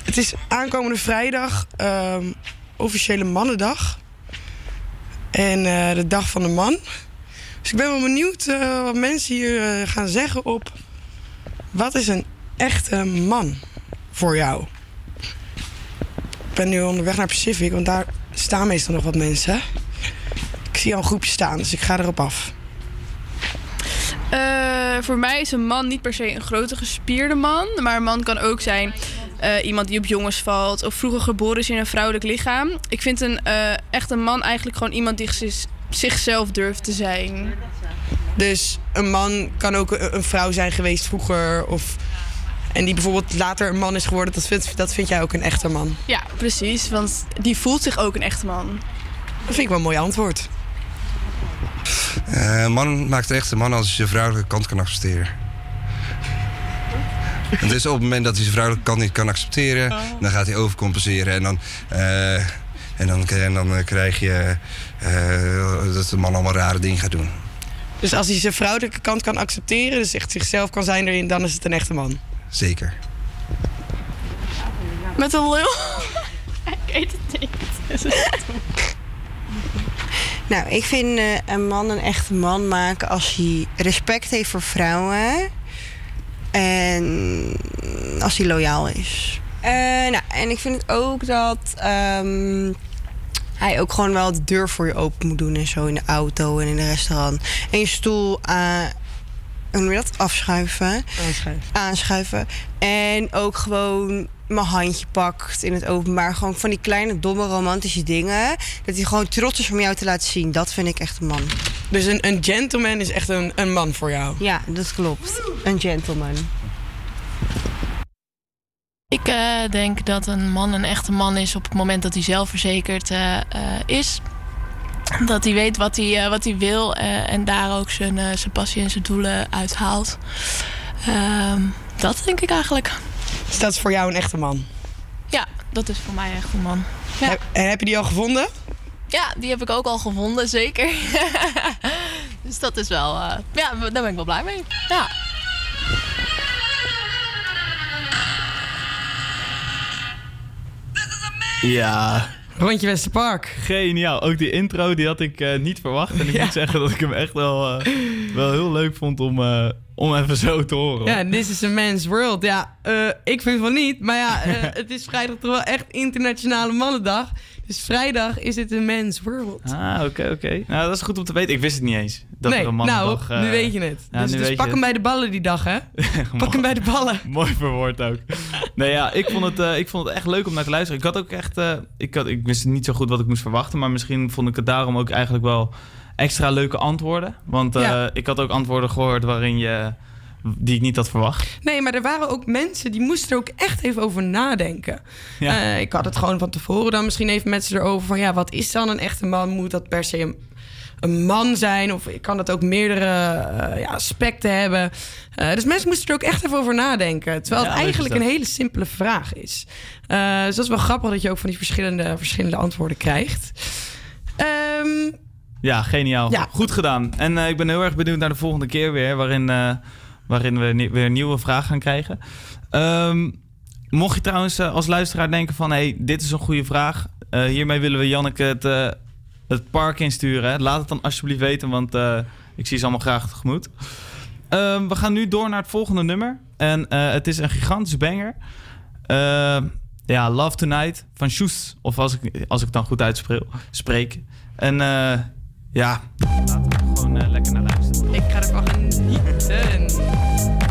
Het is aankomende vrijdag, uh, officiële mannendag. En uh, de dag van de man. Dus ik ben wel benieuwd uh, wat mensen hier uh, gaan zeggen op... wat is een echte man voor jou? Ik ben nu onderweg naar Pacific, want daar staan meestal nog wat mensen. Ik zie al een groepje staan, dus ik ga erop af. voor mij is een man niet per se een grote gespierde man. Maar een man kan ook zijn uh, iemand die op jongens valt of vroeger geboren is in een vrouwelijk lichaam. Ik vind een uh, echt een man eigenlijk gewoon iemand die zichzelf durft te zijn. Dus een man kan ook een vrouw zijn geweest vroeger of en die bijvoorbeeld later een man is geworden, dat vind, dat vind jij ook een echte man? Ja, precies. Want die voelt zich ook een echte man. Dat vind ik wel een mooi antwoord. Uh, een man maakt een echte man als je vrouwelijke kant kan accepteren. En dus op het moment dat hij zijn vrouwelijke kant niet kan accepteren, dan gaat hij overcompenseren. En dan, uh, en dan, en dan krijg je uh, dat de man allemaal rare dingen gaat doen. Dus als hij zijn vrouwelijke kant kan accepteren, dus echt zichzelf kan zijn erin, dan is het een echte man? Zeker. Met een lul? ik weet het niet. Nou, ik vind uh, een man een echte man maken als hij respect heeft voor vrouwen. En als hij loyaal is. Uh, nou, en ik vind het ook dat um, hij ook gewoon wel de deur voor je open moet doen en zo in de auto en in de restaurant. En je stoel aan. hoe noem je dat? Afschuiven. Aanschuiven. Aanschuiven. En ook gewoon mijn handje pakt in het openbaar. Gewoon van die kleine, domme, romantische dingen. Dat hij gewoon trots is om jou te laten zien. Dat vind ik echt een man. Dus een, een gentleman is echt een, een man voor jou? Ja, dat klopt. Een gentleman. Ik uh, denk dat een man een echte man is op het moment dat hij zelfverzekerd uh, uh, is. Dat hij weet wat hij, wat hij wil en daar ook zijn, zijn passie en zijn doelen uithaalt. Ehm, dat denk ik eigenlijk. Dus dat is voor jou een echte man? Ja, dat is voor mij echt een man. Ja. En heb je die al gevonden? Ja, die heb ik ook al gevonden, zeker. dus dat is wel... Uh, ja, daar ben ik wel blij mee. Ja. Ja. Rondje Westerpark. Geniaal. Ook die intro die had ik uh, niet verwacht. En ik ja. moet zeggen dat ik hem echt wel, uh, wel heel leuk vond om, uh, om even zo te horen. Ja, This is a Man's World. Ja, ik vind van niet. Maar ja, het is vrijdag toch wel echt Internationale Mannendag. Dus vrijdag is het een Man's World. Ah, oké, okay, oké. Okay. Nou, dat is goed om te weten. Ik wist het niet eens. Dat nee, er een mannendag, nou, nu weet je het. Ja, dus dus pak hem bij de ballen die dag, hè? pak hem bij de ballen. Mooi verwoord ook. nee, ja, ik vond, het, uh, ik vond het echt leuk om naar te luisteren. Ik had ook echt... Uh, ik, had, ik wist niet zo goed wat ik moest verwachten. Maar misschien vond ik het daarom ook eigenlijk wel extra leuke antwoorden. Want ja. ik had ook antwoorden gehoord waarin je die ik niet had verwacht. Nee, maar er waren ook mensen die moesten er ook echt even over nadenken. Ja. Uh, ik had het gewoon van tevoren dan misschien even met ze erover van ja, wat is dan een echte man? Moet dat per se een, een man zijn? Of kan dat ook meerdere uh, ja, aspecten hebben? Uh, dus mensen moesten er ook echt even over nadenken. Terwijl het eigenlijk een hele simpele vraag is. dus dat is wel grappig dat je ook van die verschillende, verschillende antwoorden krijgt. Um, ja, geniaal. Ja. Goed gedaan. En ik ben heel erg benieuwd naar de volgende keer weer, waarin waarin we weer een nieuwe vraag gaan krijgen. Um, mocht je trouwens uh, als luisteraar denken van... hey, dit is een goede vraag. Uh, hiermee willen we Janneke het, uh, het park insturen. Laat het dan alsjeblieft weten, want ik zie ze allemaal graag tegemoet. Ehm, we gaan nu door naar het volgende nummer. En eh, het is een gigantische banger. Ehm, ja, Love Tonight van Shoes. Of als ik, als ik het dan goed uitspreek. En eh, ja, gewoon eh, lekker naar luisteren. Ik ga ervan genieten.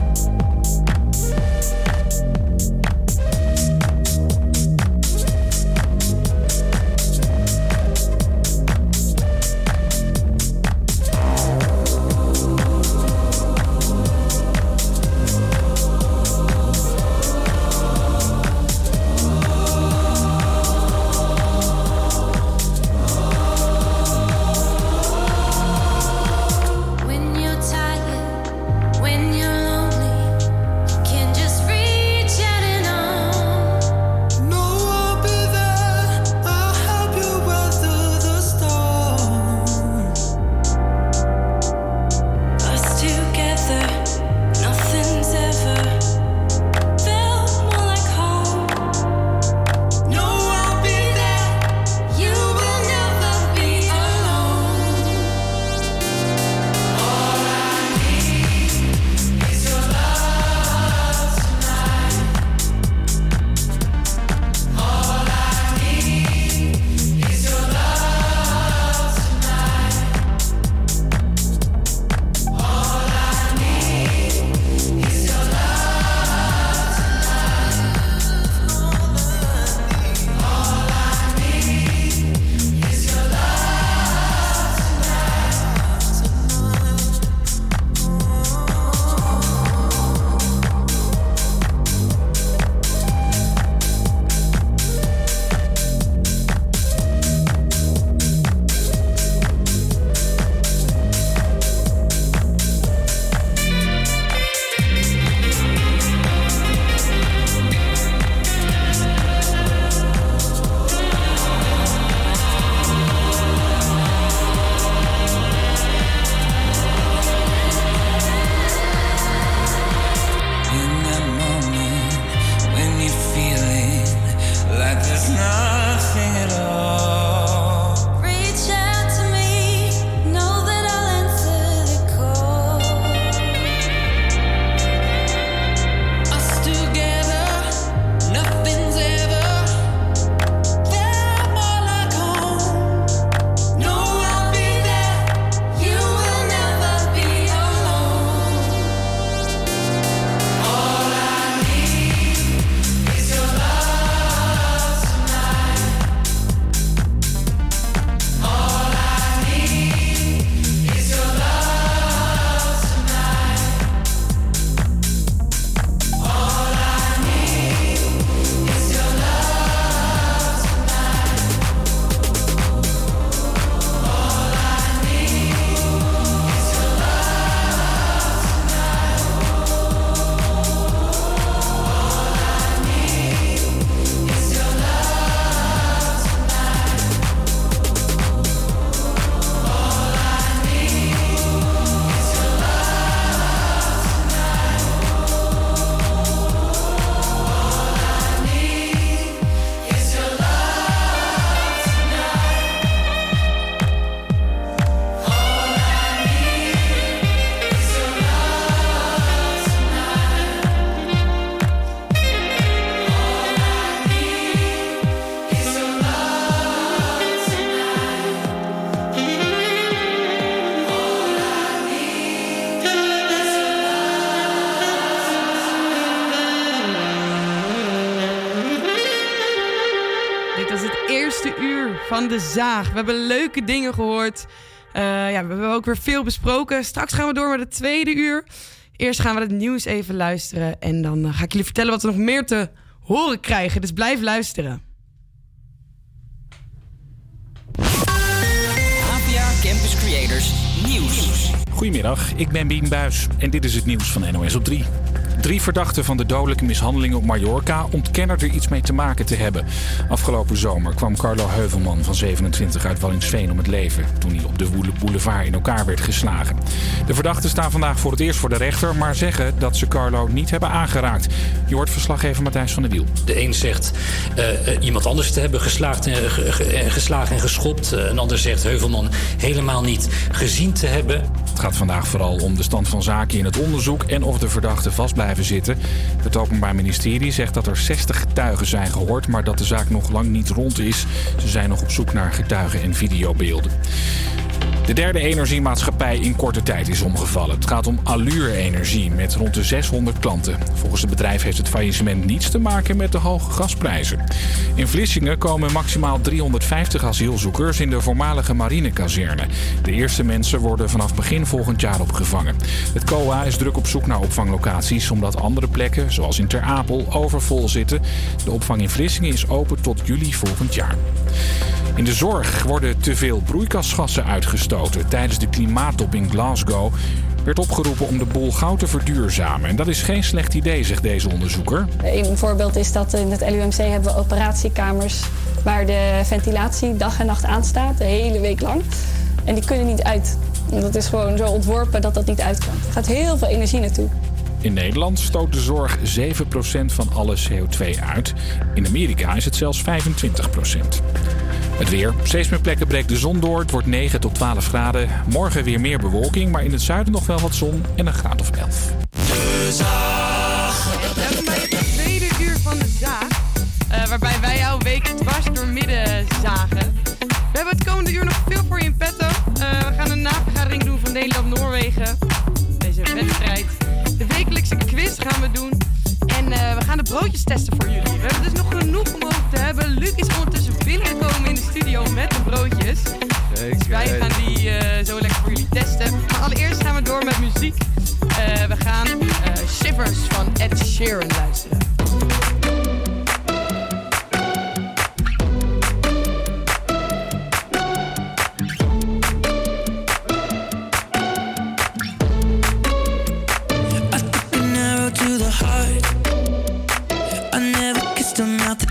Zaag. We hebben leuke dingen gehoord. Eh, ja, we hebben ook weer veel besproken. Straks gaan we door met het tweede uur. Eerst gaan we het nieuws even luisteren. En dan eh, ga ik jullie vertellen wat we nog meer te horen krijgen. Dus blijf luisteren. APA Campus Creators Nieuws. Goedemiddag, ik ben Bien Buis en dit is het nieuws van NOS op 3. Drie verdachten van de dodelijke mishandelingen op Mallorca ontkennen er iets mee te maken te hebben. Afgelopen zomer kwam Carlo Heuvelman van 27 uit Wallingsveen om het leven toen hij op de Boulevard in elkaar werd geslagen. De verdachten staan vandaag voor het eerst voor de rechter, maar zeggen dat ze Carlo niet hebben aangeraakt. Je hoort verslaggever Matthijs van der Wiel. De een zegt eh, eh, iemand anders te hebben geslagen en geschopt. Eh, een ander zegt Heuvelman helemaal niet gezien te hebben. Gaat vandaag vooral om de stand van zaken in het onderzoek en of de verdachten vast blijven zitten. Het Openbaar Ministerie zegt dat er 60 getuigen zijn gehoord, maar dat de zaak nog lang niet rond is. Ze zijn nog op zoek naar getuigen en videobeelden. De derde energiemaatschappij in korte tijd is omgevallen. Het gaat om Allure Energie met rond de 600 klanten. Volgens het bedrijf heeft het faillissement niets te maken met de hoge gasprijzen. In Vlissingen komen maximaal 350 asielzoekers in de voormalige marinekazerne. De eerste mensen worden vanaf begin volgend jaar opgevangen. Het COA is druk op zoek naar opvanglocaties omdat andere plekken, zoals in Ter Apel, overvol zitten. De opvang in Vlissingen is open tot juli volgend jaar. In de zorg worden te veel broeikasgassen uitgestoten. Tijdens de klimaattop in Glasgow werd opgeroepen om de boel gauw te verduurzamen. En dat is geen slecht idee, zegt deze onderzoeker. Een voorbeeld is dat in het LUMC hebben we operatiekamers waar de ventilatie dag en nacht aanstaat, de hele week lang. En die kunnen niet uit. Dat is gewoon zo ontworpen dat dat niet uit kan. Er gaat heel veel energie naartoe. In Nederland stoot de zorg 7% van alle CO2 uit. In Amerika is het zelfs 25%. Het weer. Op steeds meer plekken breekt de zon door. Het wordt 9 tot 12 graden. Morgen weer meer bewolking, maar in het zuiden nog wel wat zon en een graad of 11. Welkom bij het tweede uur van de zaag. waarbij wij jouw week dwars door midden zagen. We hebben het komende uur nog veel voor je in petto. Eh, we gaan een navergadering doen van Nederland-Noorwegen. Deze wedstrijd. De wekelijkse quiz gaan we doen. En eh, we gaan de broodjes testen voor jullie. We hebben dus nog genoeg om over te hebben. Luc is ondertussen binnengekomen in de studio met de broodjes. Dus wij gaan die eh, zo lekker voor jullie testen. Maar allereerst gaan we door met muziek. Eh, we gaan Shivers van Ed Sheeran luisteren. Never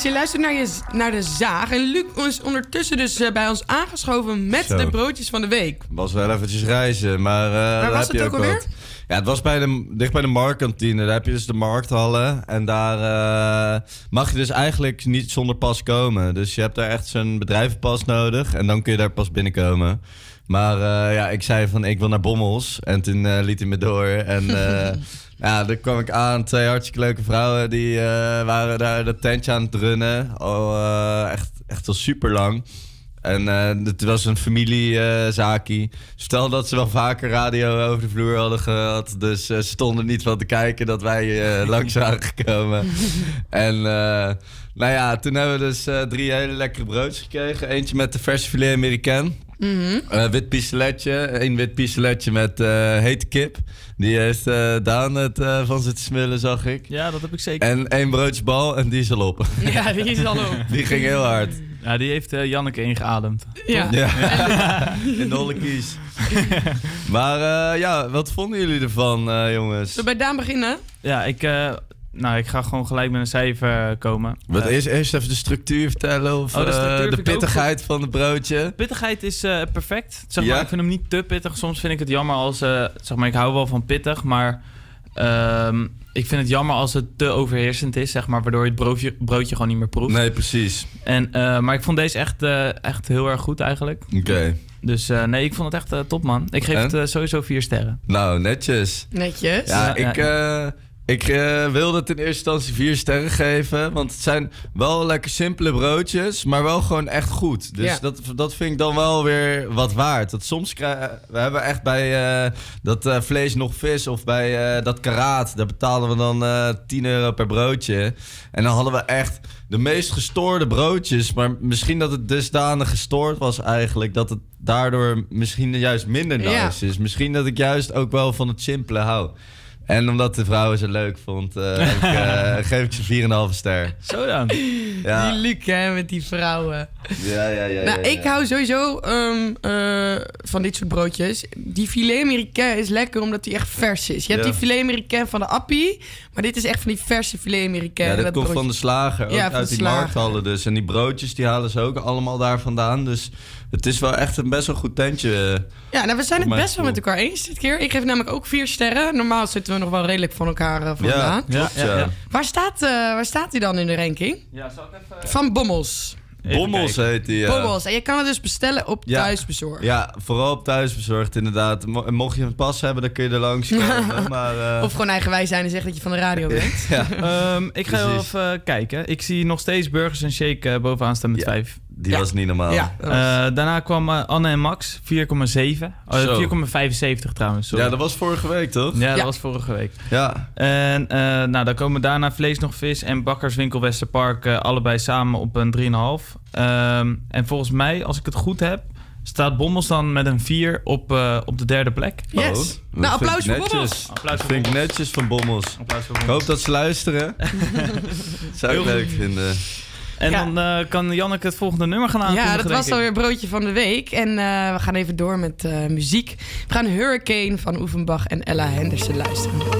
Yes, je luistert naar, je, naar de zaag. En Luc is ondertussen dus eh, bij ons aangeschoven met Zo. de broodjes van de week. Was wel eventjes reizen, maar eh daar was heb je het ook alweer? wat. Ja, het was bij de, dicht bij de marktkantine. Daar heb je dus de markthallen. En daar eh, mag je dus eigenlijk niet zonder pas komen. Dus je hebt daar echt zo'n bedrijvenpas nodig. En dan kun je daar pas binnenkomen. Maar ja, ik zei van ik wil naar Bommels. En toen liet hij me door. En ja, daar kwam ik aan. Twee hartstikke leuke vrouwen. Die eh, waren daar dat tentje aan het runnen. Al eh, echt, echt al super lang. En eh, het was een familiezaakie. Stel dat ze wel vaker radio over de vloer hadden gehad. Dus eh, ze stonden niet van te kijken dat wij eh, langs waren gekomen. en eh, nou ja, toen hebben we dus eh, drie hele lekkere broodjes gekregen. Eentje met de verse filet americain. Mhm. Eh, wit pistoletje. Een wit pistoletje met eh, hete kip. Die heeft eh Daan het eh, van zitten smullen, zag ik. Ja, dat heb ik zeker. En één broodje bal en die is al op. Ja, die is al op. die ging heel hard. Ja, die heeft eh, Janneke ingeademd. Ja. Ja. In de holle kies. maar eh, ja, wat vonden jullie ervan, eh, jongens? Zullen we bij Daan beginnen? Ja, ik, eh, nou, ik ga gewoon gelijk met een cijfer komen. Wat eerst, eerst even de structuur vertellen of Oh, de eh, structuur pittigheid van het broodje. Pittigheid is eh, perfect. Zeg maar, Ja? ik vind hem niet te pittig. Soms vind ik het jammer als... eh, zeg maar, ik hou wel van pittig, maar... ehm, ik vind het jammer als het te overheersend is, zeg maar, waardoor je het broodje, broodje gewoon niet meer proeft. Nee, precies. En, eh, maar ik vond deze echt, eh, echt heel erg goed eigenlijk. Oké. Dus eh, nee, ik vond het echt top, man. Ik geef En? het sowieso vier sterren. Nou, netjes. Netjes. Ja, Ja, ik, eh, ik eh, wilde het in eerste instantie vier sterren geven. Want het zijn wel lekker simpele broodjes, maar wel gewoon echt goed. Dus Ja. dat, dat vind ik dan wel weer wat waard. Dat soms krijgen we hebben echt bij eh, dat eh, vlees nog vis of bij dat karaat, daar betaalden we dan eh 10 euro per broodje. En dan hadden we echt de meest gestoorde broodjes. Maar misschien dat het dusdanig gestoord was eigenlijk dat het daardoor misschien juist minder nice Ja. is. Misschien dat ik juist ook wel van het simpele hou. En omdat de vrouwen ze leuk vond, eh, heb ik, eh, geef ik ze 4,5 ster. Zo dan. Ja. Die Luc, hè, met die vrouwen. Ja, ja, ja. nou, ja, ik hou sowieso ehm, eh, van dit soort broodjes. Die filet américain is lekker omdat die echt vers is. Je hebt Ja. die filet américain van de appie, maar dit is echt van die verse filet américain. Ja, dat Dat komt broodje- van de slager, ook uit die slager. markthallen dus. En die broodjes die halen ze ook allemaal daar vandaan. Dus het is wel echt een best wel goed tentje. eh, Ja, nou, we zijn het best wel met elkaar eens dit keer. Ik geef namelijk ook vier sterren. Normaal zitten we nog wel redelijk van elkaar eh, vandaan. Ja, klopt, ja. Waar, staat, eh, waar staat hij dan in de ranking? Ja, zal ik even... Van Bommels. Bommels heet die, ja. Bommels. En je kan het dus bestellen op Ja. thuisbezorgd. Ja, vooral op thuisbezorgd inderdaad. Mo- mocht je een pas hebben, dan kun je er langs komen. maar, eh, Of gewoon eigenwijs zijn en zeggen dat je van de radio bent. ja. Ehm, ik ga wel Precies. even kijken. Ik zie nog steeds Burgers en Shake bovenaan staan met Ja. vijf. Die was niet normaal. Ja, eh, daarna kwam eh, Anne en Max, 4,7. 4,75 trouwens. Ja, dat was vorige week, toch? Ja, dat was vorige week. Ja. En eh, nou, dan komen daarna Vlees nog Vis en Bakkerswinkel Westerpark allebei samen op een 3,5. Ehm, en volgens mij, als ik het goed heb, staat Bommels dan met een 4 op, op de derde plek. Oh, yes. Nou, applaus voor Bommels. Applaus vind ik netjes van Bommels. Voor Bommels. Ik hoop dat ze luisteren. Zou ik leuk vinden. En dan eh, kan Janneke het volgende nummer gaan aankondigen. Ja, dat was alweer broodje van de week. En eh, we gaan even door met eh, muziek. We gaan Hurricane van Oefenbach en Ella Henderson luisteren.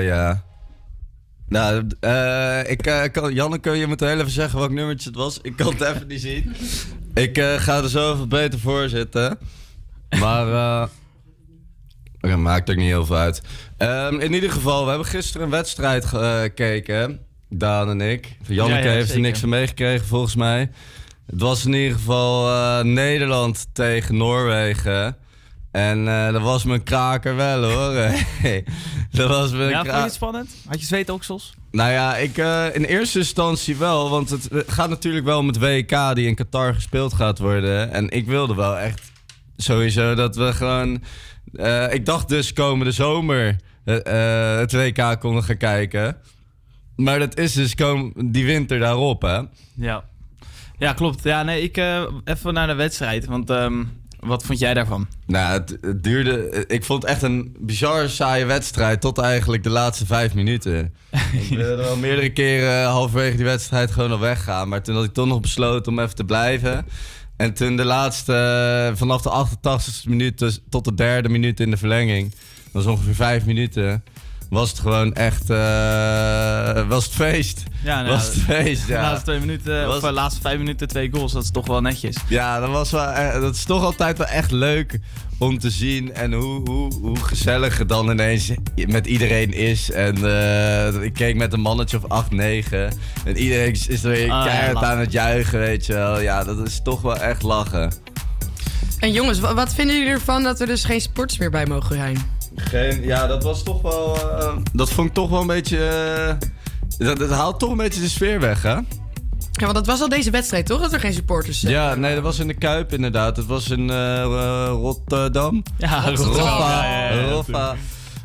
Ja. Nou, eh, ik, eh, kan, Janneke, je moet heel even zeggen welk nummertje het was. Ik kan het even niet zien. Ik eh, ga er zo even beter voor zitten. Maar, eh maakt ook niet heel veel uit. Ehm, in ieder geval, we hebben gisteren een wedstrijd ge- gekeken. Daan en ik. Janneke Ja, ja, heeft er niks van meegekregen, volgens mij. Het was in ieder geval Nederland tegen Noorwegen. En eh, dat was mijn kraker wel hoor. Hey, dat was mijn Ja, vond je het spannend? Had je zweetoksels? nou ja, ik, eh, in eerste instantie wel. Want het gaat natuurlijk wel om het WK die in Qatar gespeeld gaat worden. En ik wilde wel echt sowieso dat we gewoon... eh, ik dacht dus komende zomer het WK konden gaan kijken. Maar dat is dus kom, die winter daarop, hè? Ja. Ja, klopt. Ja, nee, ik eh, even naar de wedstrijd. Want ehm, wat vond jij daarvan? Nou, het, het duurde... Ik vond het echt een bizar saaie wedstrijd tot eigenlijk de laatste vijf minuten. ik wilde wel meerdere keren halverwege die wedstrijd gewoon al weggaan. Maar toen had ik toch nog besloten om even te blijven. En toen de laatste, vanaf de 88ste minuut dus tot de derde minuut in de verlenging... dat was ongeveer vijf minuten... was het gewoon echt... eh, was het feest. Ja, nou, was het feest, De ja. laatste twee minuten, Was- of de laatste vijf minuten twee goals, dat is toch wel netjes. Ja, dat, was wel, eh, dat is toch altijd wel echt leuk om te zien. En hoe, hoe, hoe gezellig het dan ineens met iedereen is. En eh, ik keek met een mannetje of 8, 9. En iedereen is er weer Ah, keihard lachen. aan het juichen, weet je wel. Ja, dat is toch wel echt lachen. En jongens, wa- wat vinden jullie ervan dat er dus geen sports meer bij mogen zijn? Geen, ja, dat was toch wel... eh, dat vond ik toch wel een beetje... eh, dat, dat haalt toch een beetje de sfeer weg, hè? Ja, want dat was al deze wedstrijd, toch? Dat er geen supporters zijn. Ja, nee, dat was in de Kuip inderdaad. Het was in eh, Rotterdam. Ja, Rotterdam. Rotterdam. Ja, ja, ja, Roffa.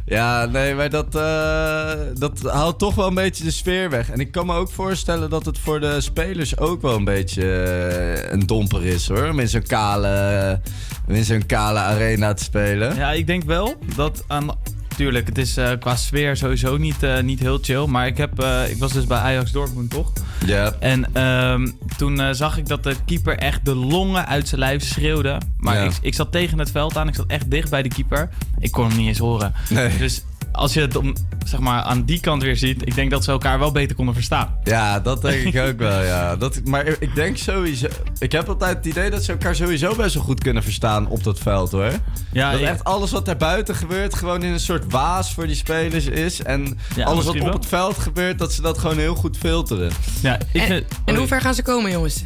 Ja, nee, maar dat, eh, dat haalt toch wel een beetje de sfeer weg. En ik kan me ook voorstellen dat het voor de spelers ook wel een beetje eh, een domper is, hoor. Om in zo'n kale, in zo'n kale arena te spelen. Ja, ik denk wel dat aan. Tuurlijk, het is eh, qua sfeer sowieso niet, eh, niet heel chill. Maar ik, heb, eh, ik was dus bij Ajax Dortmund, toch? Ja. En ehm, toen zag ik dat de keeper echt de longen uit zijn lijf schreeuwde. Maar ik, ik zat tegen het veld aan. Ik zat echt dicht bij de keeper. Ik kon hem niet eens horen. Nee. Dus als je het om, zeg maar, aan die kant weer ziet... ik denk dat ze elkaar wel beter konden verstaan. Ja, dat denk ik ook wel, ja. Dat, maar ik denk sowieso... Ik heb altijd het idee dat ze elkaar sowieso best wel goed kunnen verstaan op dat veld, hoor. Ja, dat ja. echt alles wat daar buiten gebeurt gewoon in een soort waas voor die spelers is. En Ja, alles wat op wel. het veld gebeurt, dat ze dat gewoon heel goed filteren. Ja, ik En, en hoe ver gaan ze komen, jongens?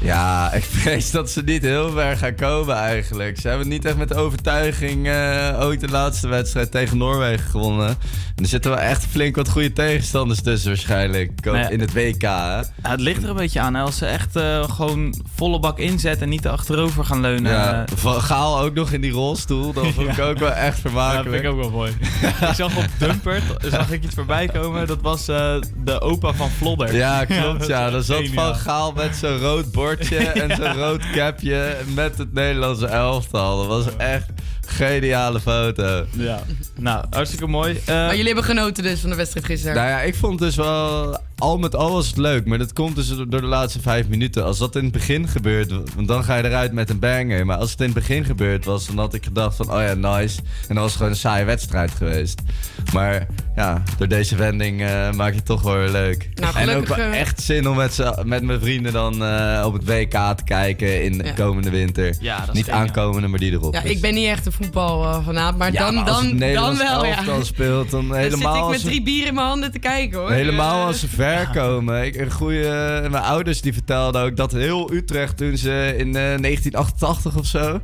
Ja, ik vrees dat ze niet heel ver gaan komen eigenlijk. Ze hebben niet echt met overtuiging eh, ook de laatste wedstrijd tegen Noorwegen gewonnen. En er zitten wel echt flink wat goede tegenstanders tussen waarschijnlijk. Ook ja. In het WK, hè? Ja, het ligt er een beetje aan. hè. Als ze echt eh, gewoon volle bak inzetten en niet achterover gaan leunen. Ja, eh, Van Gaal ook nog in die rolstoel. Dat vond ik Ja. ook wel echt Ja, dat vermakelijk. vind ik ook wel mooi. ik zag op Dumpert zag ik iets voorbij komen. Dat was de opa van Vlodder. Ja, klopt. Ja, dat dan is zat. Van Gaal met zo'n rood en zo'n rood capje met het Nederlandse elftal. Dat was echt geniale foto. Ja, nou, hartstikke mooi. Eh, maar jullie hebben genoten dus van de wedstrijd gisteren. Nou ja, ik vond dus wel... Al met al was het leuk, maar dat komt dus door de laatste vijf minuten. Als dat in het begin gebeurt, want dan ga je eruit met een banger. Maar als het in het begin gebeurd was, dan had ik gedacht van... Oh ja, nice. En dan was het gewoon een saaie wedstrijd geweest. Maar ja, door deze wending eh, maak je het toch wel weer leuk. Nou, en ook eh, echt zin om met, met mijn vrienden dan eh, op het WK te kijken in de Ja. komende winter. Ja, dat is Niet geniaal. aankomende, maar die erop Ja, ik ben niet echt een maar Ja, dan, maar als dan, dan Nederlands wel, ja. elftal speelt, dan Dan helemaal zit ik met drie bieren in mijn handen te kijken, hoor. Helemaal Eh, als ze ver komen. Ik, een goede, mijn ouders die vertelden ook dat heel Utrecht toen ze in eh, 1988 of zo.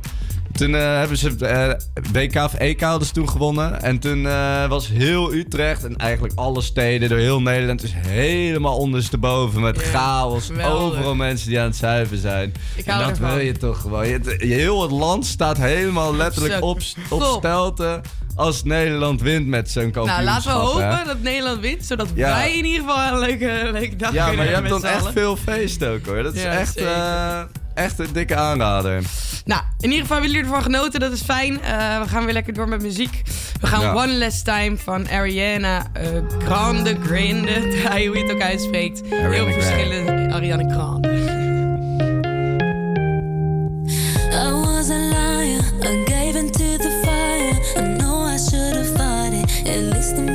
Toen eh, hebben ze eh, WK of EK hadden ze toen gewonnen. En toen eh, was heel Utrecht en eigenlijk alle steden door heel Nederland is helemaal ondersteboven met chaos. geweldig. Overal mensen die aan het zuiven zijn. En dat ervan. wil je toch gewoon. Je, je- heel het land staat helemaal letterlijk op, op stelten als Nederland wint met zo'n Nou, kampioenschap. laten we hè. hopen dat Nederland wint, zodat Ja. wij in ieder geval een leuke, leuke dag Ja, kunnen maar je hebt dan echt veel feest ook hoor. Dat is Ja, echt, eh, echt een dikke aanrader. Nou, in ieder geval hebben jullie ervan genoten. Dat is fijn. Eh, we gaan weer lekker door met muziek. We gaan Ja. One Less Time van Ariana eh, Grande Grande hoe je het ook uitspreekt. Heel Ariana verschillend. Ariana Grande. I was a liar, and listening.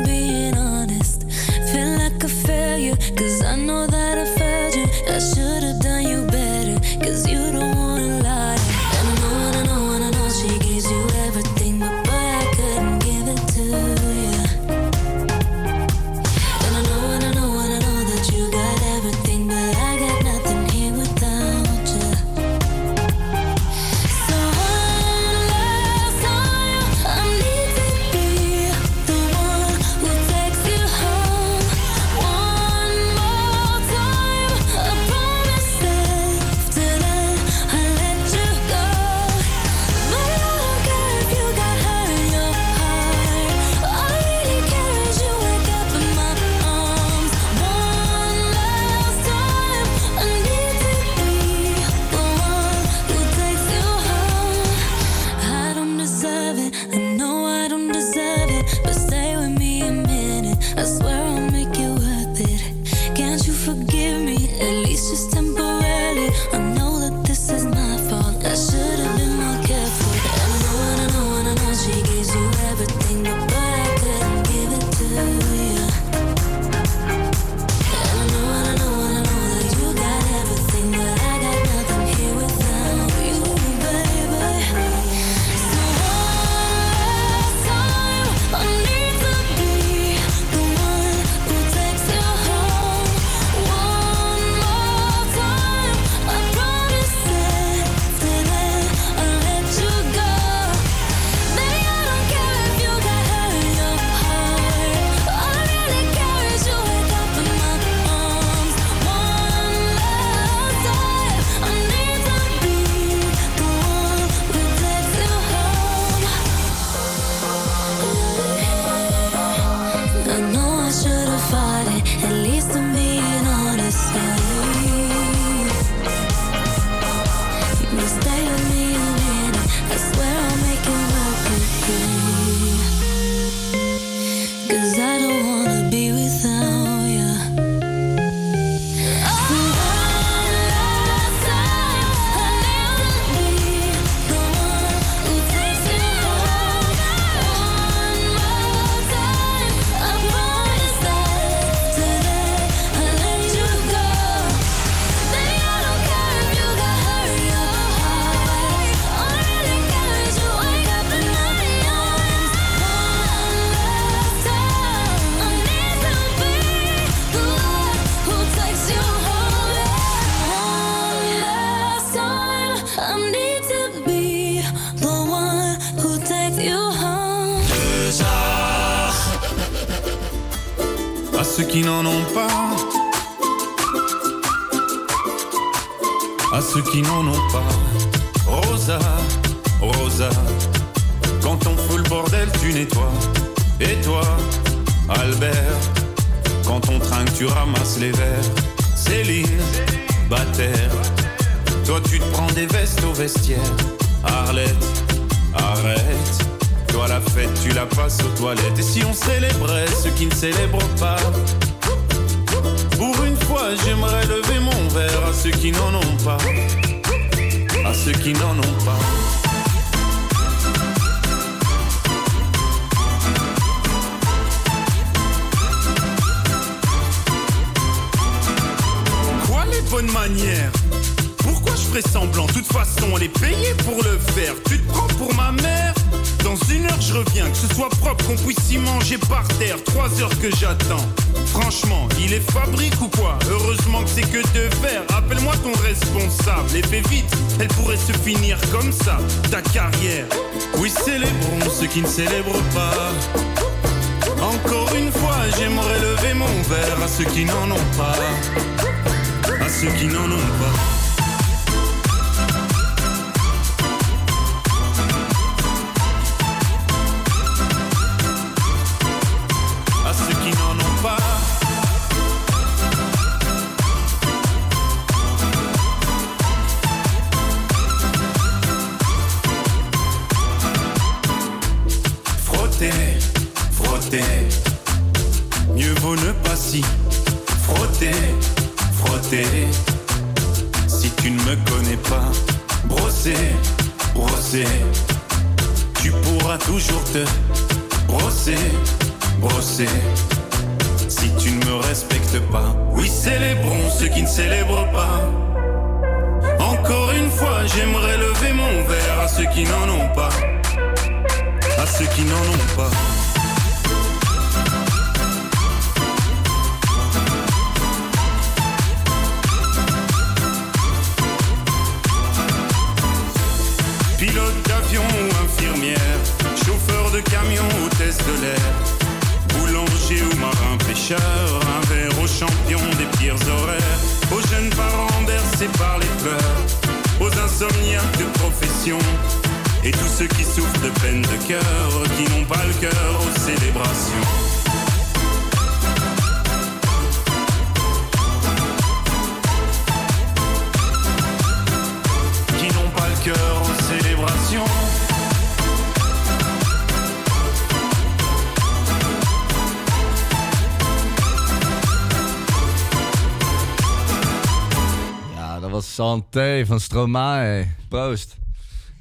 Van Stromae. Proost.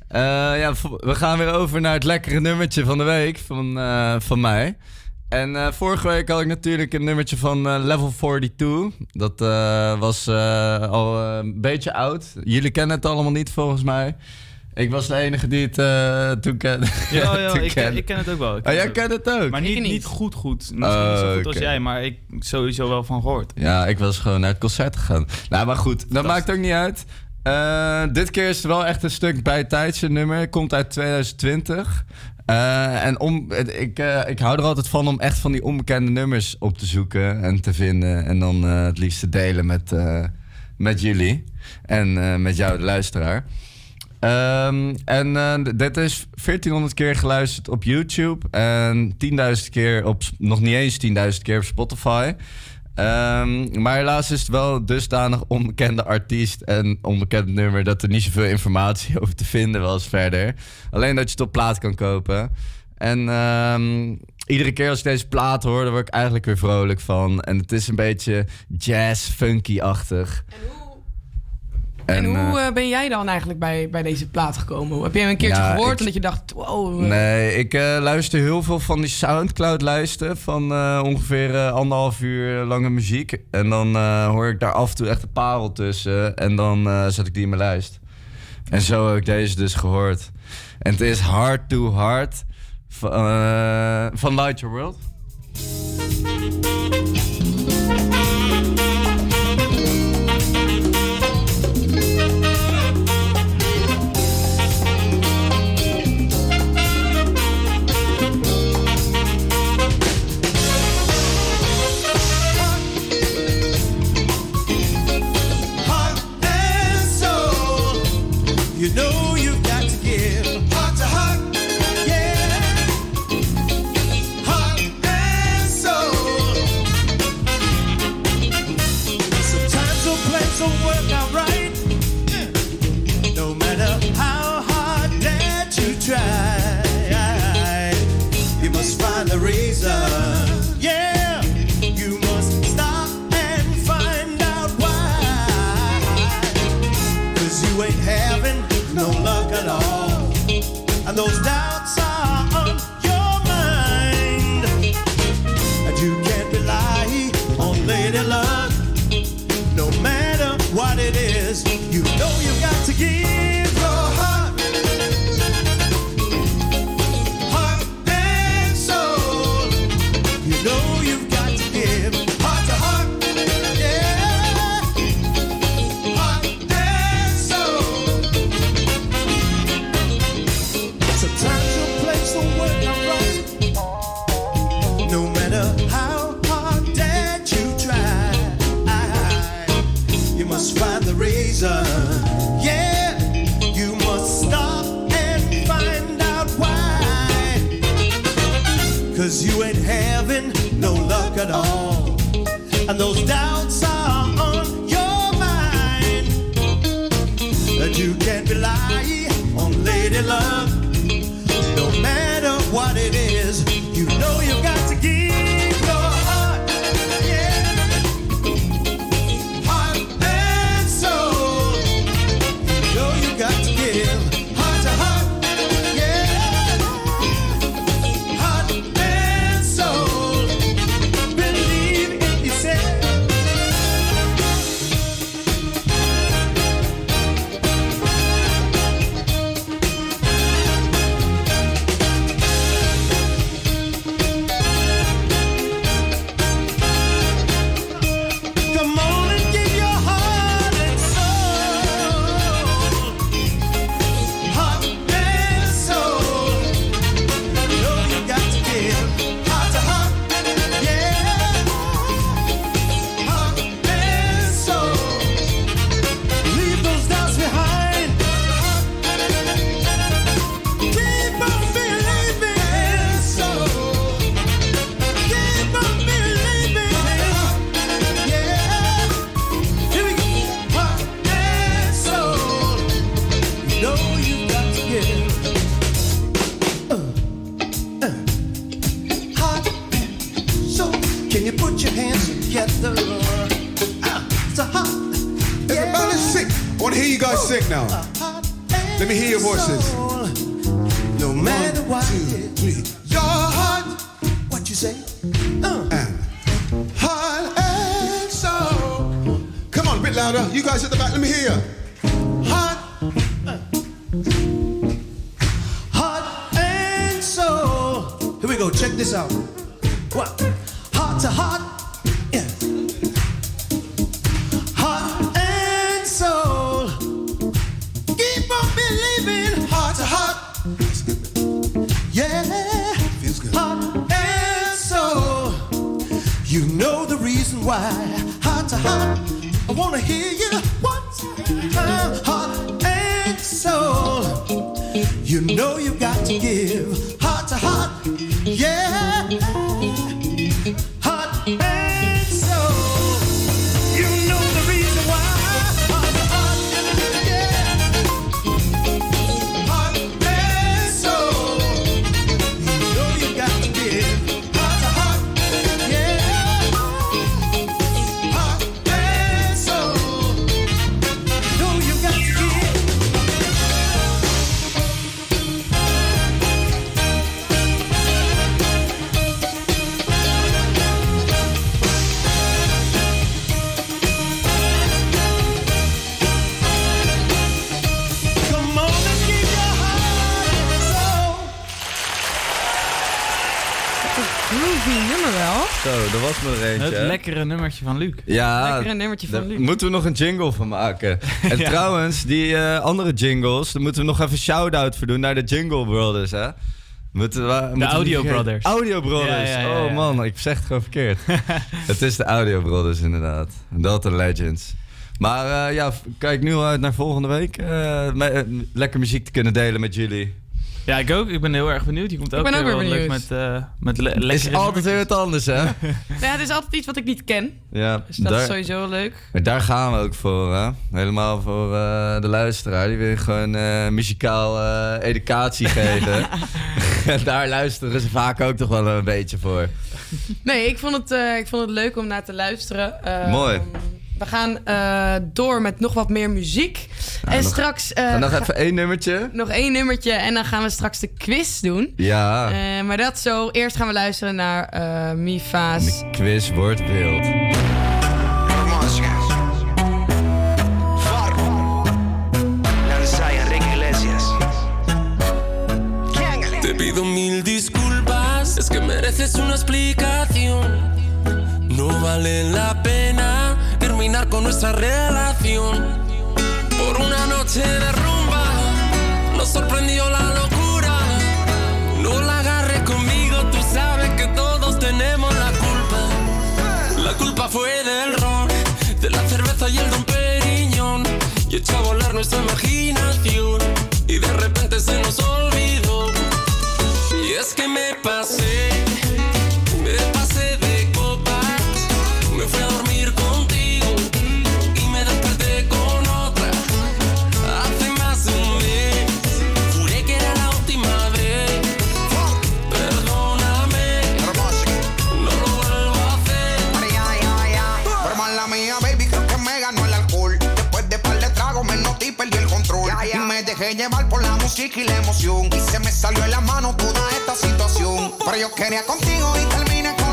Eh, ja, we gaan weer over naar het lekkere nummertje van de week van, eh, van mij. En eh, vorige week had ik natuurlijk een nummertje van eh, Level 42. Dat eh, was eh, al een beetje oud. Jullie kennen het allemaal niet volgens mij. Ik was de enige die het eh, toen kende. Ja, ja toen ik, ken het ook wel. Ik Oh, jij kent het ook? Maar niet, niet. niet goed goed. Misschien Oh, niet zo goed als jij, maar ik sowieso wel van gehoord. Ja, ik was gewoon naar het concert gegaan. Nou, maar goed, dat maakt ook niet uit. Eh, dit keer is het wel echt een stuk bijtijdse nummer. Komt uit 2020. Eh, en om, ik, eh, ik hou er altijd van om echt van die onbekende nummers op te zoeken en te vinden. En dan het liefst te delen met, met jullie. En met jou, de luisteraar. Ehm, en dit is 1400 keer geluisterd op YouTube. En 10.000 keer op, nog niet eens 10.000 keer op Spotify. Ehm, maar helaas is het wel dusdanig onbekende artiest en onbekend nummer dat er niet zoveel informatie over te vinden was verder. Alleen dat je het op plaat kan kopen. En ehm, iedere keer als ik deze plaat hoor, dan word ik eigenlijk weer vrolijk van. En het is een beetje jazz-funky-achtig. En, eh, hoe eh, ben jij dan eigenlijk bij, bij deze plaat gekomen? Heb je hem een keertje Ja, gehoord ik- en dat je dacht, wow... eh, Nee, ik eh, luister heel veel van die Soundcloud-lijsten van eh, ongeveer eh, anderhalf uur lange muziek. En dan eh, hoor ik daar af en toe echt een parel tussen. En dan eh, zet ik die in mijn lijst. En zo heb ik deze dus gehoord. En het is Hard to Hard van, eh, van Light Your World. You know you've got to give heart to heart. Yeah. Heart and soul. Sometimes plans don't work out right. No matter how hard that you try, you must find the reason. soul. You know you got to give heart to heart. Yeah. Het lekkere nummertje van Luc. Ja. Lekkere nummertje van Luc. Moeten we nog een jingle van maken. En trouwens, die eh, andere jingles, daar moeten we nog even shout-out voor doen naar de Jingle Brothers, hè. Moeten, de Audio Brothers. Audio Brothers. Oh man, ik zeg het gewoon verkeerd. het is de Audio Brothers inderdaad. Delta Legends. Maar eh, ja, kijk nu uit naar volgende week. Eh, lekker muziek te kunnen delen met jullie. Ja, ik ook. Ik ben heel erg benieuwd. Je komt ook ben ook weer weer wel leuk benieuwd. met, eh met le Is lekkere altijd weer wat anders, hè? Nou ja, het is altijd iets wat ik niet ken. Ja, Dus dat is sowieso leuk. Maar daar gaan we ook voor, hè? Helemaal voor eh, de luisteraar. Die wil gewoon eh, muzikaal eh, educatie geven. en daar luisteren ze vaak ook toch wel een beetje voor. Nee, ik vond het, eh, ik vond het leuk om naar te luisteren. Eh, Mooi. We gaan eh, door met nog wat meer muziek. Nou, en nog- straks... eh, Ga nog even één nummertje. Nog één nummertje en dan gaan we straks de quiz doen. Ja, Eh, maar dat zo. Eerst gaan we luisteren naar eh Mifa's... quiz wordt wild. Te pido mil disculpas, es que mereces una explicación. No vale la con nuestra relación. Por una noche de rumba nos sorprendió la locura. No la agarres conmigo, tú sabes que todos tenemos la culpa. La culpa fue del ron, de la cerveza y el don Periñón. Y echó a volar nuestra imaginación. Y de repente se nos olvidó. Por la emoción. Y se me salió de la mano toda esta situación. Pero yo quería contigo y terminé con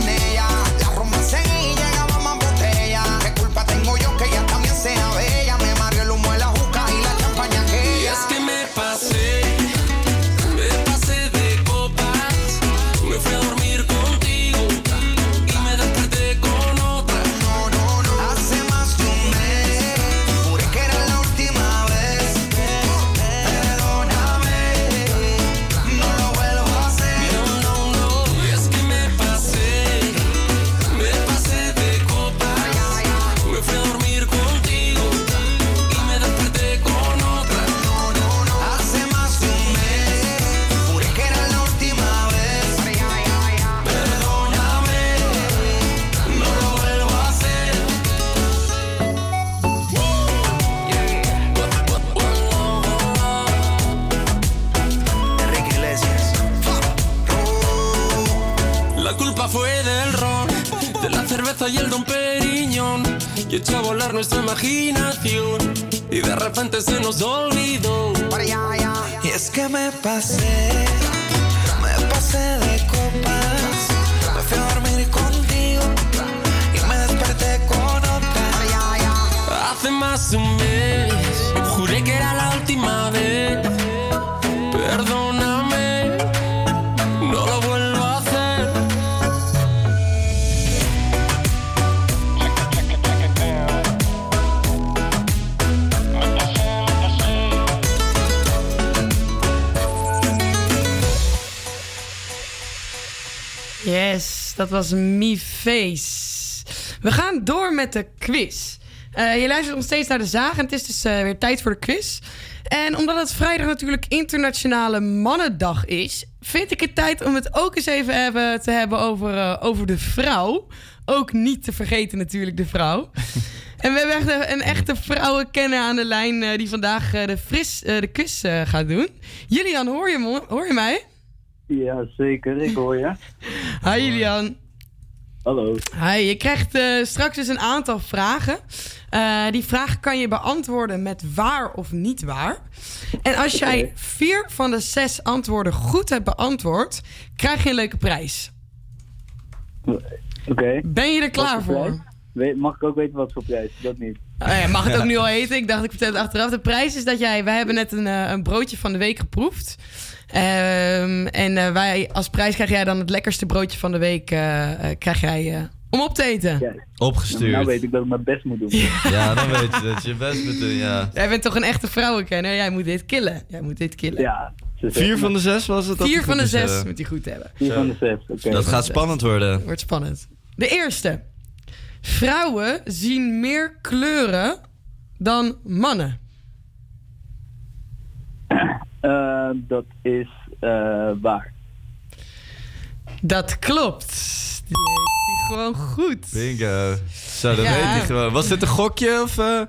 imaginación. Y de repente se nos olvidó. Y es que me pasé, me pasé de copas. Me fui a dormir contigo y me desperté con otra. Hace más de un mes, juré que era la última vez. Dat was Me Face. We gaan door met de quiz. Eh, je luistert nog steeds naar de zaag en het is dus eh, weer tijd voor de quiz. En omdat het vrijdag natuurlijk Internationale Mannendag is, vind ik het tijd om het ook eens even hebben, te hebben over, eh, over de vrouw. Ook niet te vergeten natuurlijk de vrouw. en we hebben echt een, een echte vrouwenkenner aan de lijn die vandaag de, fris, de quiz gaat doen. Julian, hoor je, hoor je mij? Ja, zeker. Ik hoor je. Hi Julian. Hallo. Hi, je krijgt eh, straks dus een aantal vragen. Eh, die vragen kan je beantwoorden met waar of niet waar. En als jij vier van de zes antwoorden goed hebt beantwoord, krijg je een leuke prijs. Oké. Ben je er klaar voor? We- Mag ik ook weten wat voor prijs? Dat niet. Oh ja, mag het ook nu al eten? Ik dacht, ik vertel het achteraf. De prijs is dat jij... Wij hebben net een, eh, een broodje van de week geproefd. Ehm, en eh, wij, als prijs krijg jij dan het lekkerste broodje van de week... eh, eh, krijg jij eh, om op te eten. Opgestuurd. Nou weet ik dat ik mijn best moet doen. Ja, dan weet je dat je je best moet doen, ja. Jij bent toch een echte vrouwenkenner? Jij moet dit killen. Jij moet dit killen. Ja. Vier van de zes was het? dat Vier van de is, zes moet hij goed hebben. Vier van de zes, oké. Dat gaat spannend worden. Wordt spannend. De eerste. Vrouwen zien meer kleuren dan mannen? Eh, dat is eh, waar. Dat klopt. Die heeft hij gewoon goed. Bingo. Zo, dat Ja. weet hij gewoon. Was dit een gokje of... eh?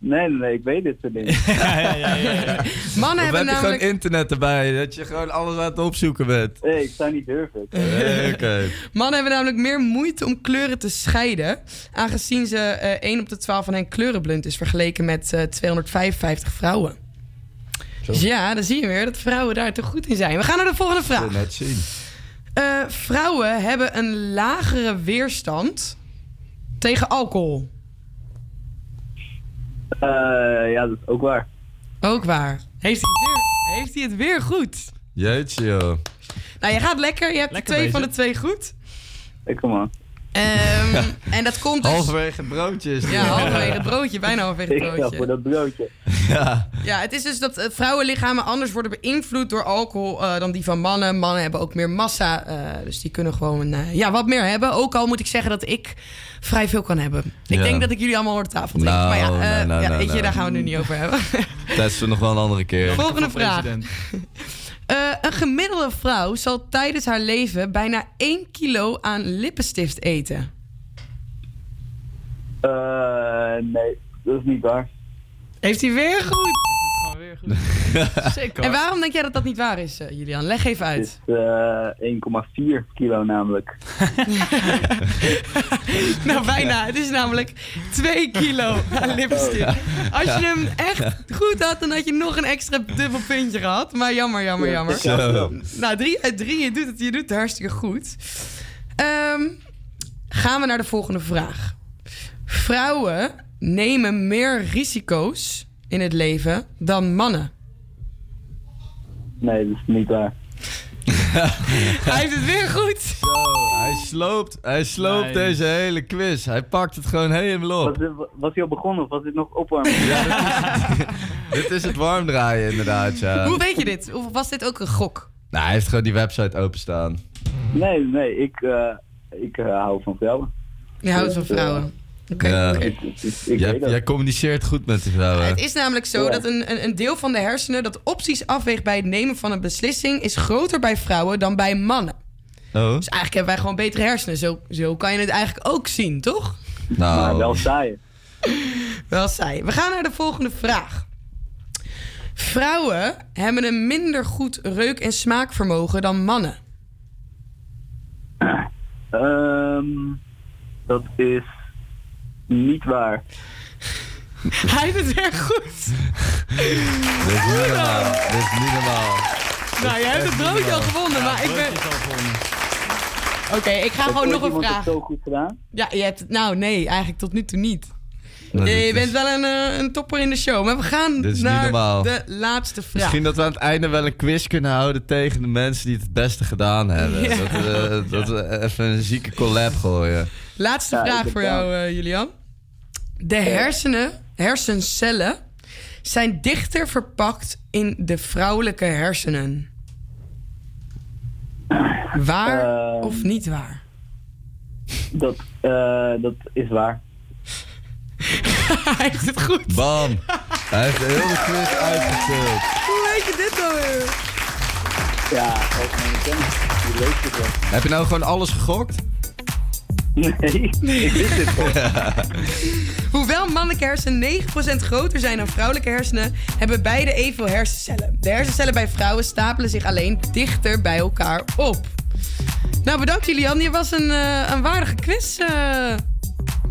Nee, nee, nee, ik weet dit soort dingen. Mannen of hebben heb je namelijk... gewoon internet erbij? Dat je gewoon alles aan het opzoeken bent? Nee, ik zou niet durven. Nee, Oké. Mannen hebben namelijk meer moeite om kleuren te scheiden. Aangezien ze eh 1 op de 12 van hen kleurenblind is vergeleken met eh 255 vrouwen. Ja, dan zie je weer dat vrouwen daar te goed in zijn. We gaan naar de volgende Wil vraag. net zien. Eh, vrouwen hebben een lagere weerstand tegen alcohol. Eh, ja, dat is ook waar. Ook waar. Heeft hij het weer, heeft hij het weer goed? Jeetje, joh. Nou, je gaat lekker. Je hebt Lekker twee bezig. van de twee goed. Ik kom aan. Ehm, en dat komt dus... Halverwege het broodje is het. Ja, halverwege het broodje. Bijna halverwege het Ik ga broodje. voor dat broodje. Ja. Ja, het is dus dat eh, vrouwenlichamen anders worden beïnvloed door alcohol eh, dan die van mannen. Mannen hebben ook meer massa, eh, dus die kunnen gewoon eh, ja, wat meer hebben. Ook al moet ik zeggen dat ik vrij veel kan hebben. Ik Ja. denk dat ik jullie allemaal hoor tafel drinken. Nou, maar ja, eh, nou, nou, ja nou, weet je, nou. daar gaan we het nu niet over hebben. Testen we nog wel een andere keer. Volgende vraag. Eh, een gemiddelde vrouw zal tijdens haar leven bijna 1 kilo aan lippenstift eten. Eh, nee, dat is niet waar. Heeft hij weer goed? Gewoon weer goed. Zeker. En waarom denk jij dat dat niet waar is, eh, Julian? Leg even Het uit. is eh 1,4 kilo namelijk. Nou, bijna. Het is namelijk 2 kilo aan lipstift. Als je hem echt goed had, dan had je nog een extra dubbel puntje gehad. Maar jammer, jammer, jammer. Zo. Nou, 3 uit 3. Je doet het, je doet het hartstikke goed. Ehm, gaan we naar de volgende vraag. Vrouwen nemen meer risico's in het leven dan mannen. Nee, dat is niet waar. Hij heeft het weer goed. Zo, hij sloopt, hij sloopt Nice. deze hele quiz. Hij pakt het gewoon helemaal Was, op. dit, was hij al begonnen of was dit nog opwarmen? Dit is het warm draaien inderdaad, ja. Hoe weet je dit? Of was dit ook een gok? Nou, hij heeft gewoon die website openstaan. Nee, nee, ik, eh, ik eh, hou van vrouwen. Je houdt van Dus, eh, vrouwen. Oké. Ja. ik Jij, communiceert goed met die vrouwen. Het is namelijk zo Ja. dat een, een, een deel van de hersenen dat opties afweegt bij het nemen van een beslissing is groter bij vrouwen dan bij mannen. Oh? Dus eigenlijk hebben wij gewoon betere hersenen. Zo, zo kan je het eigenlijk ook zien, toch? Nou, Maar wel saai. Wel saai. We gaan naar de volgende vraag. Vrouwen hebben een minder goed reuk- en smaakvermogen dan mannen. Ehm, dat is niet waar. Hij heeft het weer goed. Dit is niet normaal. Dit is niet normaal. Nou, jij hebt het broodje al gewonnen, maar ik ben... Oké, ik ga gewoon nog een iemand het vraag. zo goed gedaan? Ja, je hebt het... Nou, nee, eigenlijk tot nu toe niet. Nou, je bent wel een, eh, een topper in de show. Maar we gaan naar de laatste vraag. Misschien dat we aan het einde wel een quiz kunnen houden tegen de mensen die het het beste gedaan hebben. Ja. Dat, we, dat we even een zieke collab gooien. Laatste Ja, vraag voor jou, eh, Julian. De hersenen, hersencellen, zijn dichter verpakt in de vrouwelijke hersenen. Waar Ehm. of niet waar? Dat, eh, dat is waar. Hij heeft het goed. Bam! Hij heeft de hele quiz uitgevuld. Hoe weet je dit nou weer? Ja, algemene kennis. Je leest het wel. Heb je nou gewoon alles gegokt? Nee, ik wist dit wel. Hoewel mannelijke hersenen 9% groter zijn dan vrouwelijke hersenen, hebben beide evenveel hersencellen. De hersencellen bij vrouwen stapelen zich alleen dichter bij elkaar op. Nou, bedankt Julian. Je was een, eh, een waardige quiz eh,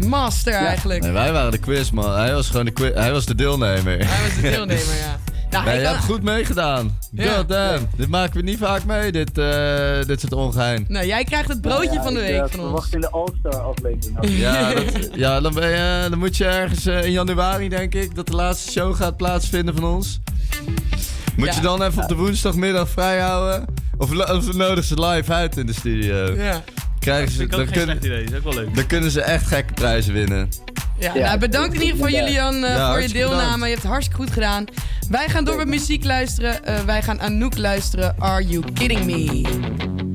master eigenlijk. Nee, wij waren de quiz, man. Hij was gewoon de, qui- hij was de deelnemer. Hij was de deelnemer, ja. Nou, Nee, je kan- hebt goed meegedaan. Ja. God damn. Dit maken we niet vaak mee, dit, eh, dit soort ongein. Nou, jij krijgt het broodje Ja, van de week eh, van ons. in de All-Star aflevering. Ja, dat, ja dan, ben je, dan moet je ergens eh, in januari, denk ik, dat de laatste show gaat plaatsvinden van ons. Moet Ja. je dan even op de woensdagmiddag vrij houden? Of, of nodig ze live uit in de studio? Ja. Krijgen ze, Vind ik ook dan, geen kunnen, slecht idee. is ook wel leuk. dan kunnen ze echt gekke prijzen winnen. Ja, Ja, nou, bedankt in ieder geval. Julian eh, Ja, voor je deelname. bedankt. Je hebt het hartstikke goed gedaan. Wij gaan door met muziek luisteren. Eh, wij gaan Anouk luisteren. Are You Kidding Me?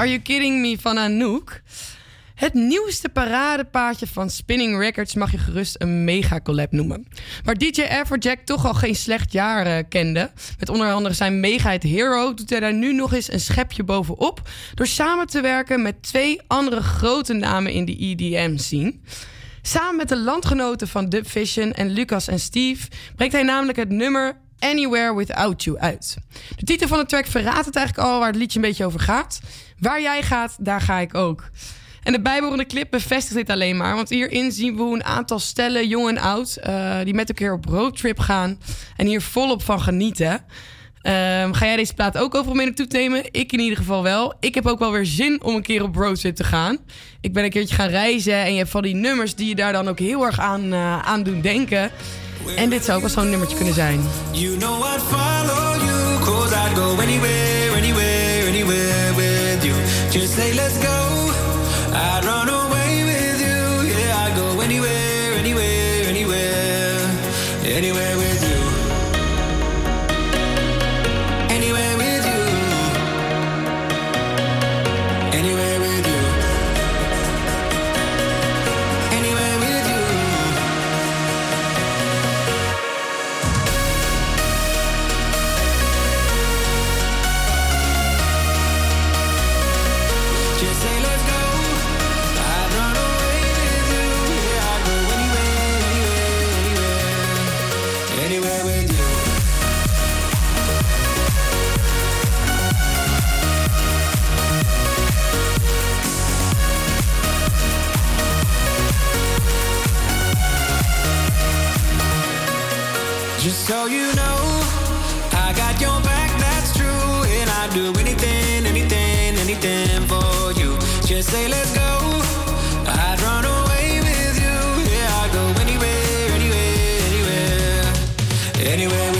Are You Kidding Me van Anouk. Het nieuwste paradepaardje van Spinning Records mag je gerust een mega collab noemen. Waar DJ Everjack toch al geen slecht jaar eh, kende, met onder andere zijn mega hit Hero, doet hij daar nu nog eens een schepje bovenop door samen te werken met twee andere grote namen in de EDM scene. Samen met de landgenoten van Dub Vision en Lucas en Steve brengt hij namelijk het nummer Anywhere Without You uit. De titel van de track verraadt het eigenlijk al waar het liedje een beetje over gaat. Waar jij gaat, daar ga ik ook. En de bijbehorende clip bevestigt dit alleen maar. Want hierin zien we hoe een aantal stellen, jong en oud, eh, die met elkaar op roadtrip gaan en hier volop van genieten. Ehm, ga jij deze plaat ook overal mee naartoe nemen? Ik in ieder geval wel. Ik heb ook wel weer zin om een keer op roadtrip te gaan. Ik ben een keertje gaan reizen en je hebt van die nummers die je daar dan ook heel erg aan, eh, aan doen denken. En dit zou ook wel zo'n nummertje kunnen zijn. You know I'd follow you, cause go anywhere, anywhere, Just say let's go. I'd run away with you. Yeah, I'd go anywhere, anywhere, anywhere. Anywhere Just so you know, I got your back, that's true. And I'd do anything, anything, anything for you. Just say let's go. I'd run away with you. Yeah, I'd go anywhere, anywhere, anywhere. Anywhere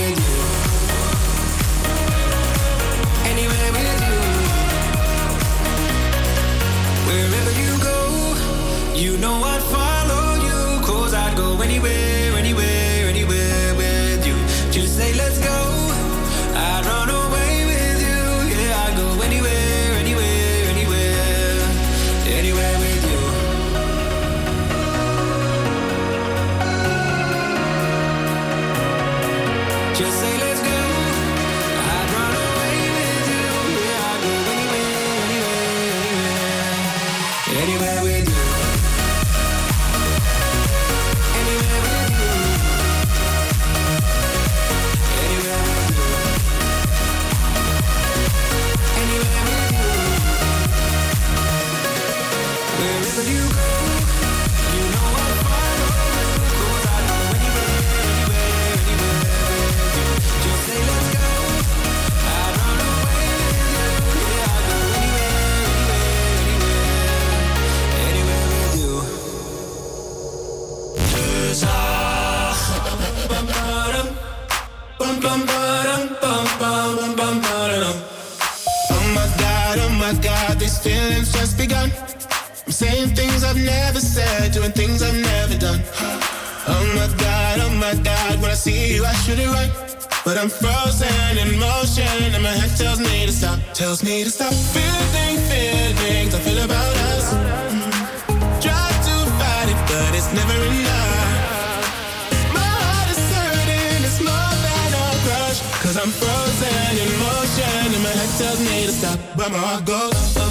feelings just begun. I'm saying things I've never said, doing things I've never done. Oh my God, oh my God, when I see you, I should it right. But I'm frozen in motion, and my head tells me to stop, tells me to stop. Feeling feelings I feel about us. Try to fight it, but it's never enough. My heart is hurting, it's more than a crush. Cause I'm frozen in motion, and my head tells me to stop, but my heart goes.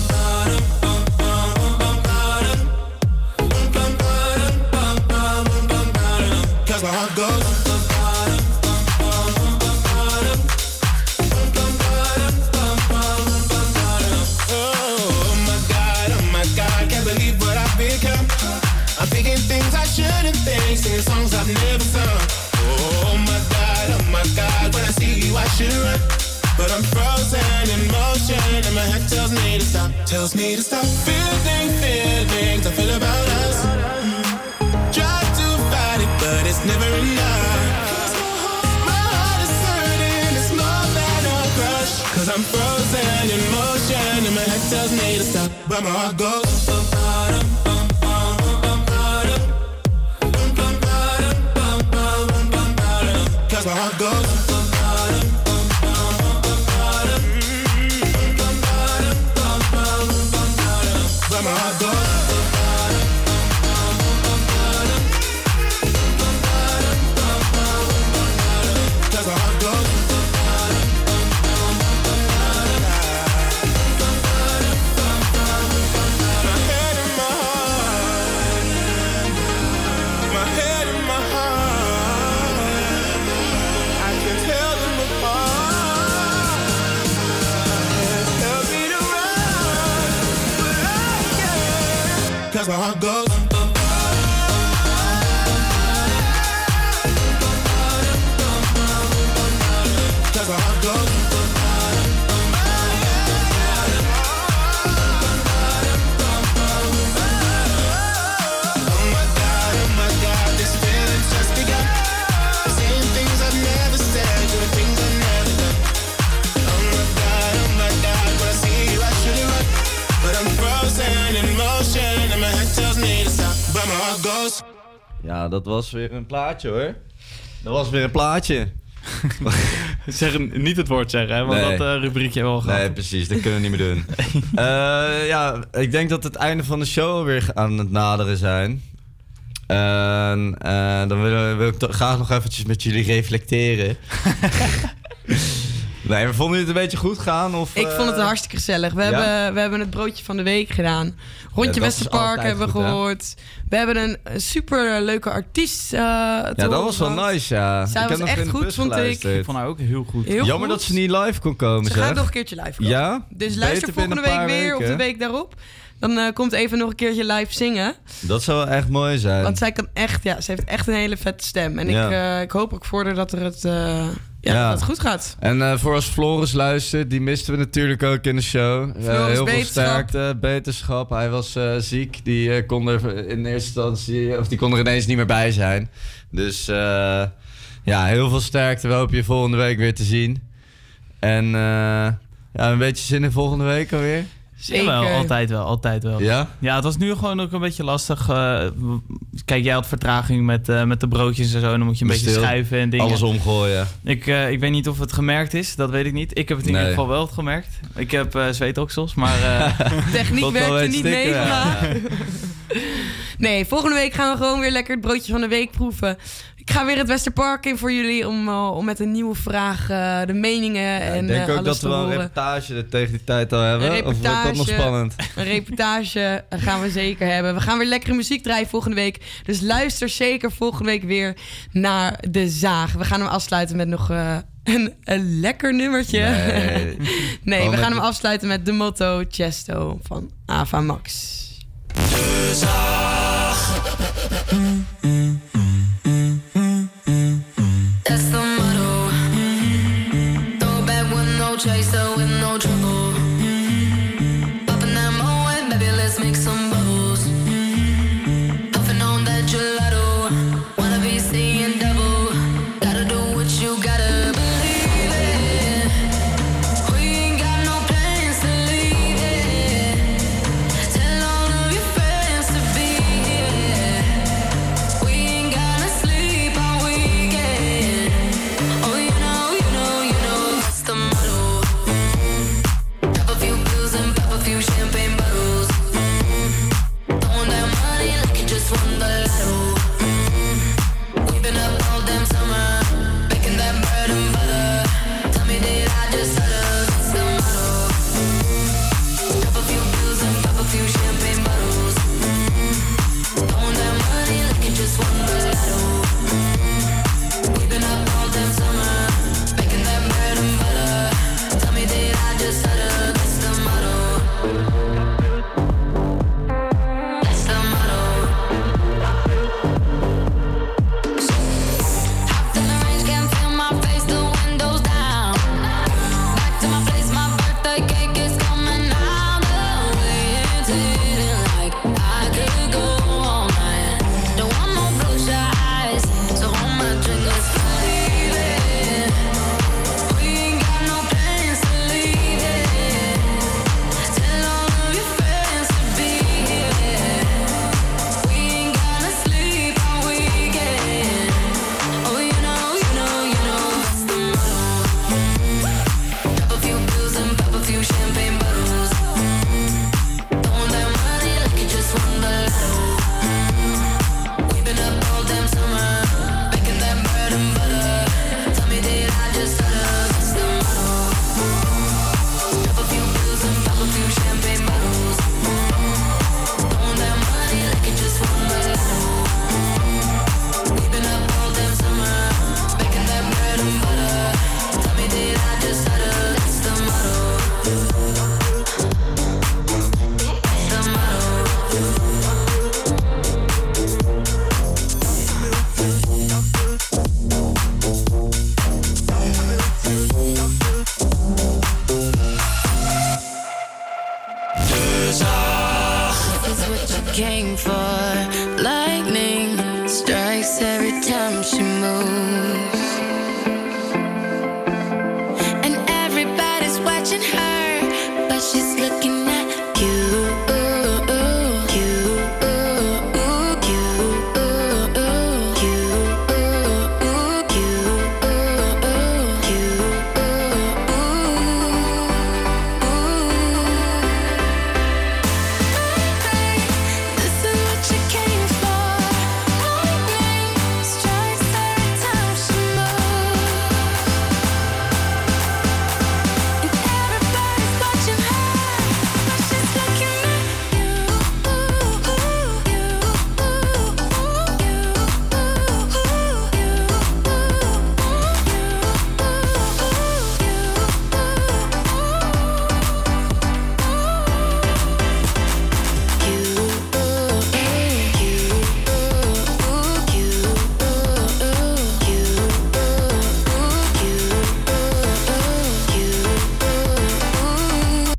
I'm thinking things I shouldn't think, singing songs I've never sung. Oh my God, oh my God, when I see you I should run. But I'm frozen in motion and my head tells me to stop, tells me to stop feeling feelings I feel to stop, but my heart goes. Can't. Cause my Ja, dat was weer een plaatje hoor. Dat was weer een plaatje. zeg niet het woord zeggen, hè, want Nee. dat eh, rubriekje hebben we al gehad. Nee, precies, dat kunnen we niet meer doen. Eh, ja, ik denk dat het einde van de show weer aan het naderen zijn. En eh, dan wil, wil ik toch graag nog eventjes met jullie reflecteren. nee, maar vonden het een beetje goed gaan? Of, Ik vond het eh, hartstikke gezellig. We, ja? hebben, we hebben het broodje van de week gedaan. Ja, Rondje is Westerpark hebben we hè? gehoord. We hebben een, een super leuke artiest. eh, Ja, dat was wel nice, ja. Zij ik was echt goed, vond ik. geluisterd. Ik vond haar ook heel goed. Heel Jammer goed. dat ze niet live kon komen, Ze zeg. gaat nog een keertje live komen. Ja? Dus luister Beter volgende week weer of de week daarop. Dan eh, komt even nog een keertje live zingen. Dat zou wel echt mooi zijn. Want zij kan echt, ja, ze heeft echt een hele vette stem. En Ja. ik, eh, ik hoop ook voor haar dat er het, ja, dat het goed gaat. En eh, voor als Floris luistert, die misten we natuurlijk ook in de show. Eh, heel veel sterkte, beterschap. Hij was eh, ziek, die kon er in eerste instantie, of die kon er ineens niet meer bij zijn. Dus ja, heel veel sterkte. We hopen je volgende week weer te zien. En ja, een beetje zin in volgende week alweer. Jawel, altijd wel, altijd wel. Ja? Ja, het was nu gewoon ook een beetje lastig. eh, kijk, jij had vertraging met, eh, met de broodjes en zo. En dan moet je een beetje schuiven en dingen. Alles omgooien. Ik, eh, ik weet niet of het gemerkt is, dat weet ik niet. Ik heb het in Nee. ieder geval wel gemerkt. Ik heb eh zweetoksels, maar... eh, Techniek werkte een niet mee ja. Nee, volgende week gaan we gewoon weer lekker het broodje van de week proeven. Ik ga weer het Westerpark in voor jullie om, eh, om met een nieuwe vraag eh, de meningen en ik denk eh, ook alles dat we wel een reportage er tegen die tijd al hebben. Een Of wordt dat nog spannend? Een reportage gaan we zeker hebben. We gaan weer lekkere muziek draaien volgende week. Dus luister zeker volgende week weer naar De Zaag. We gaan hem afsluiten met nog eh, een, een lekker nummertje. Nee. We gaan hem afsluiten met de motto Chesto van Ava Max.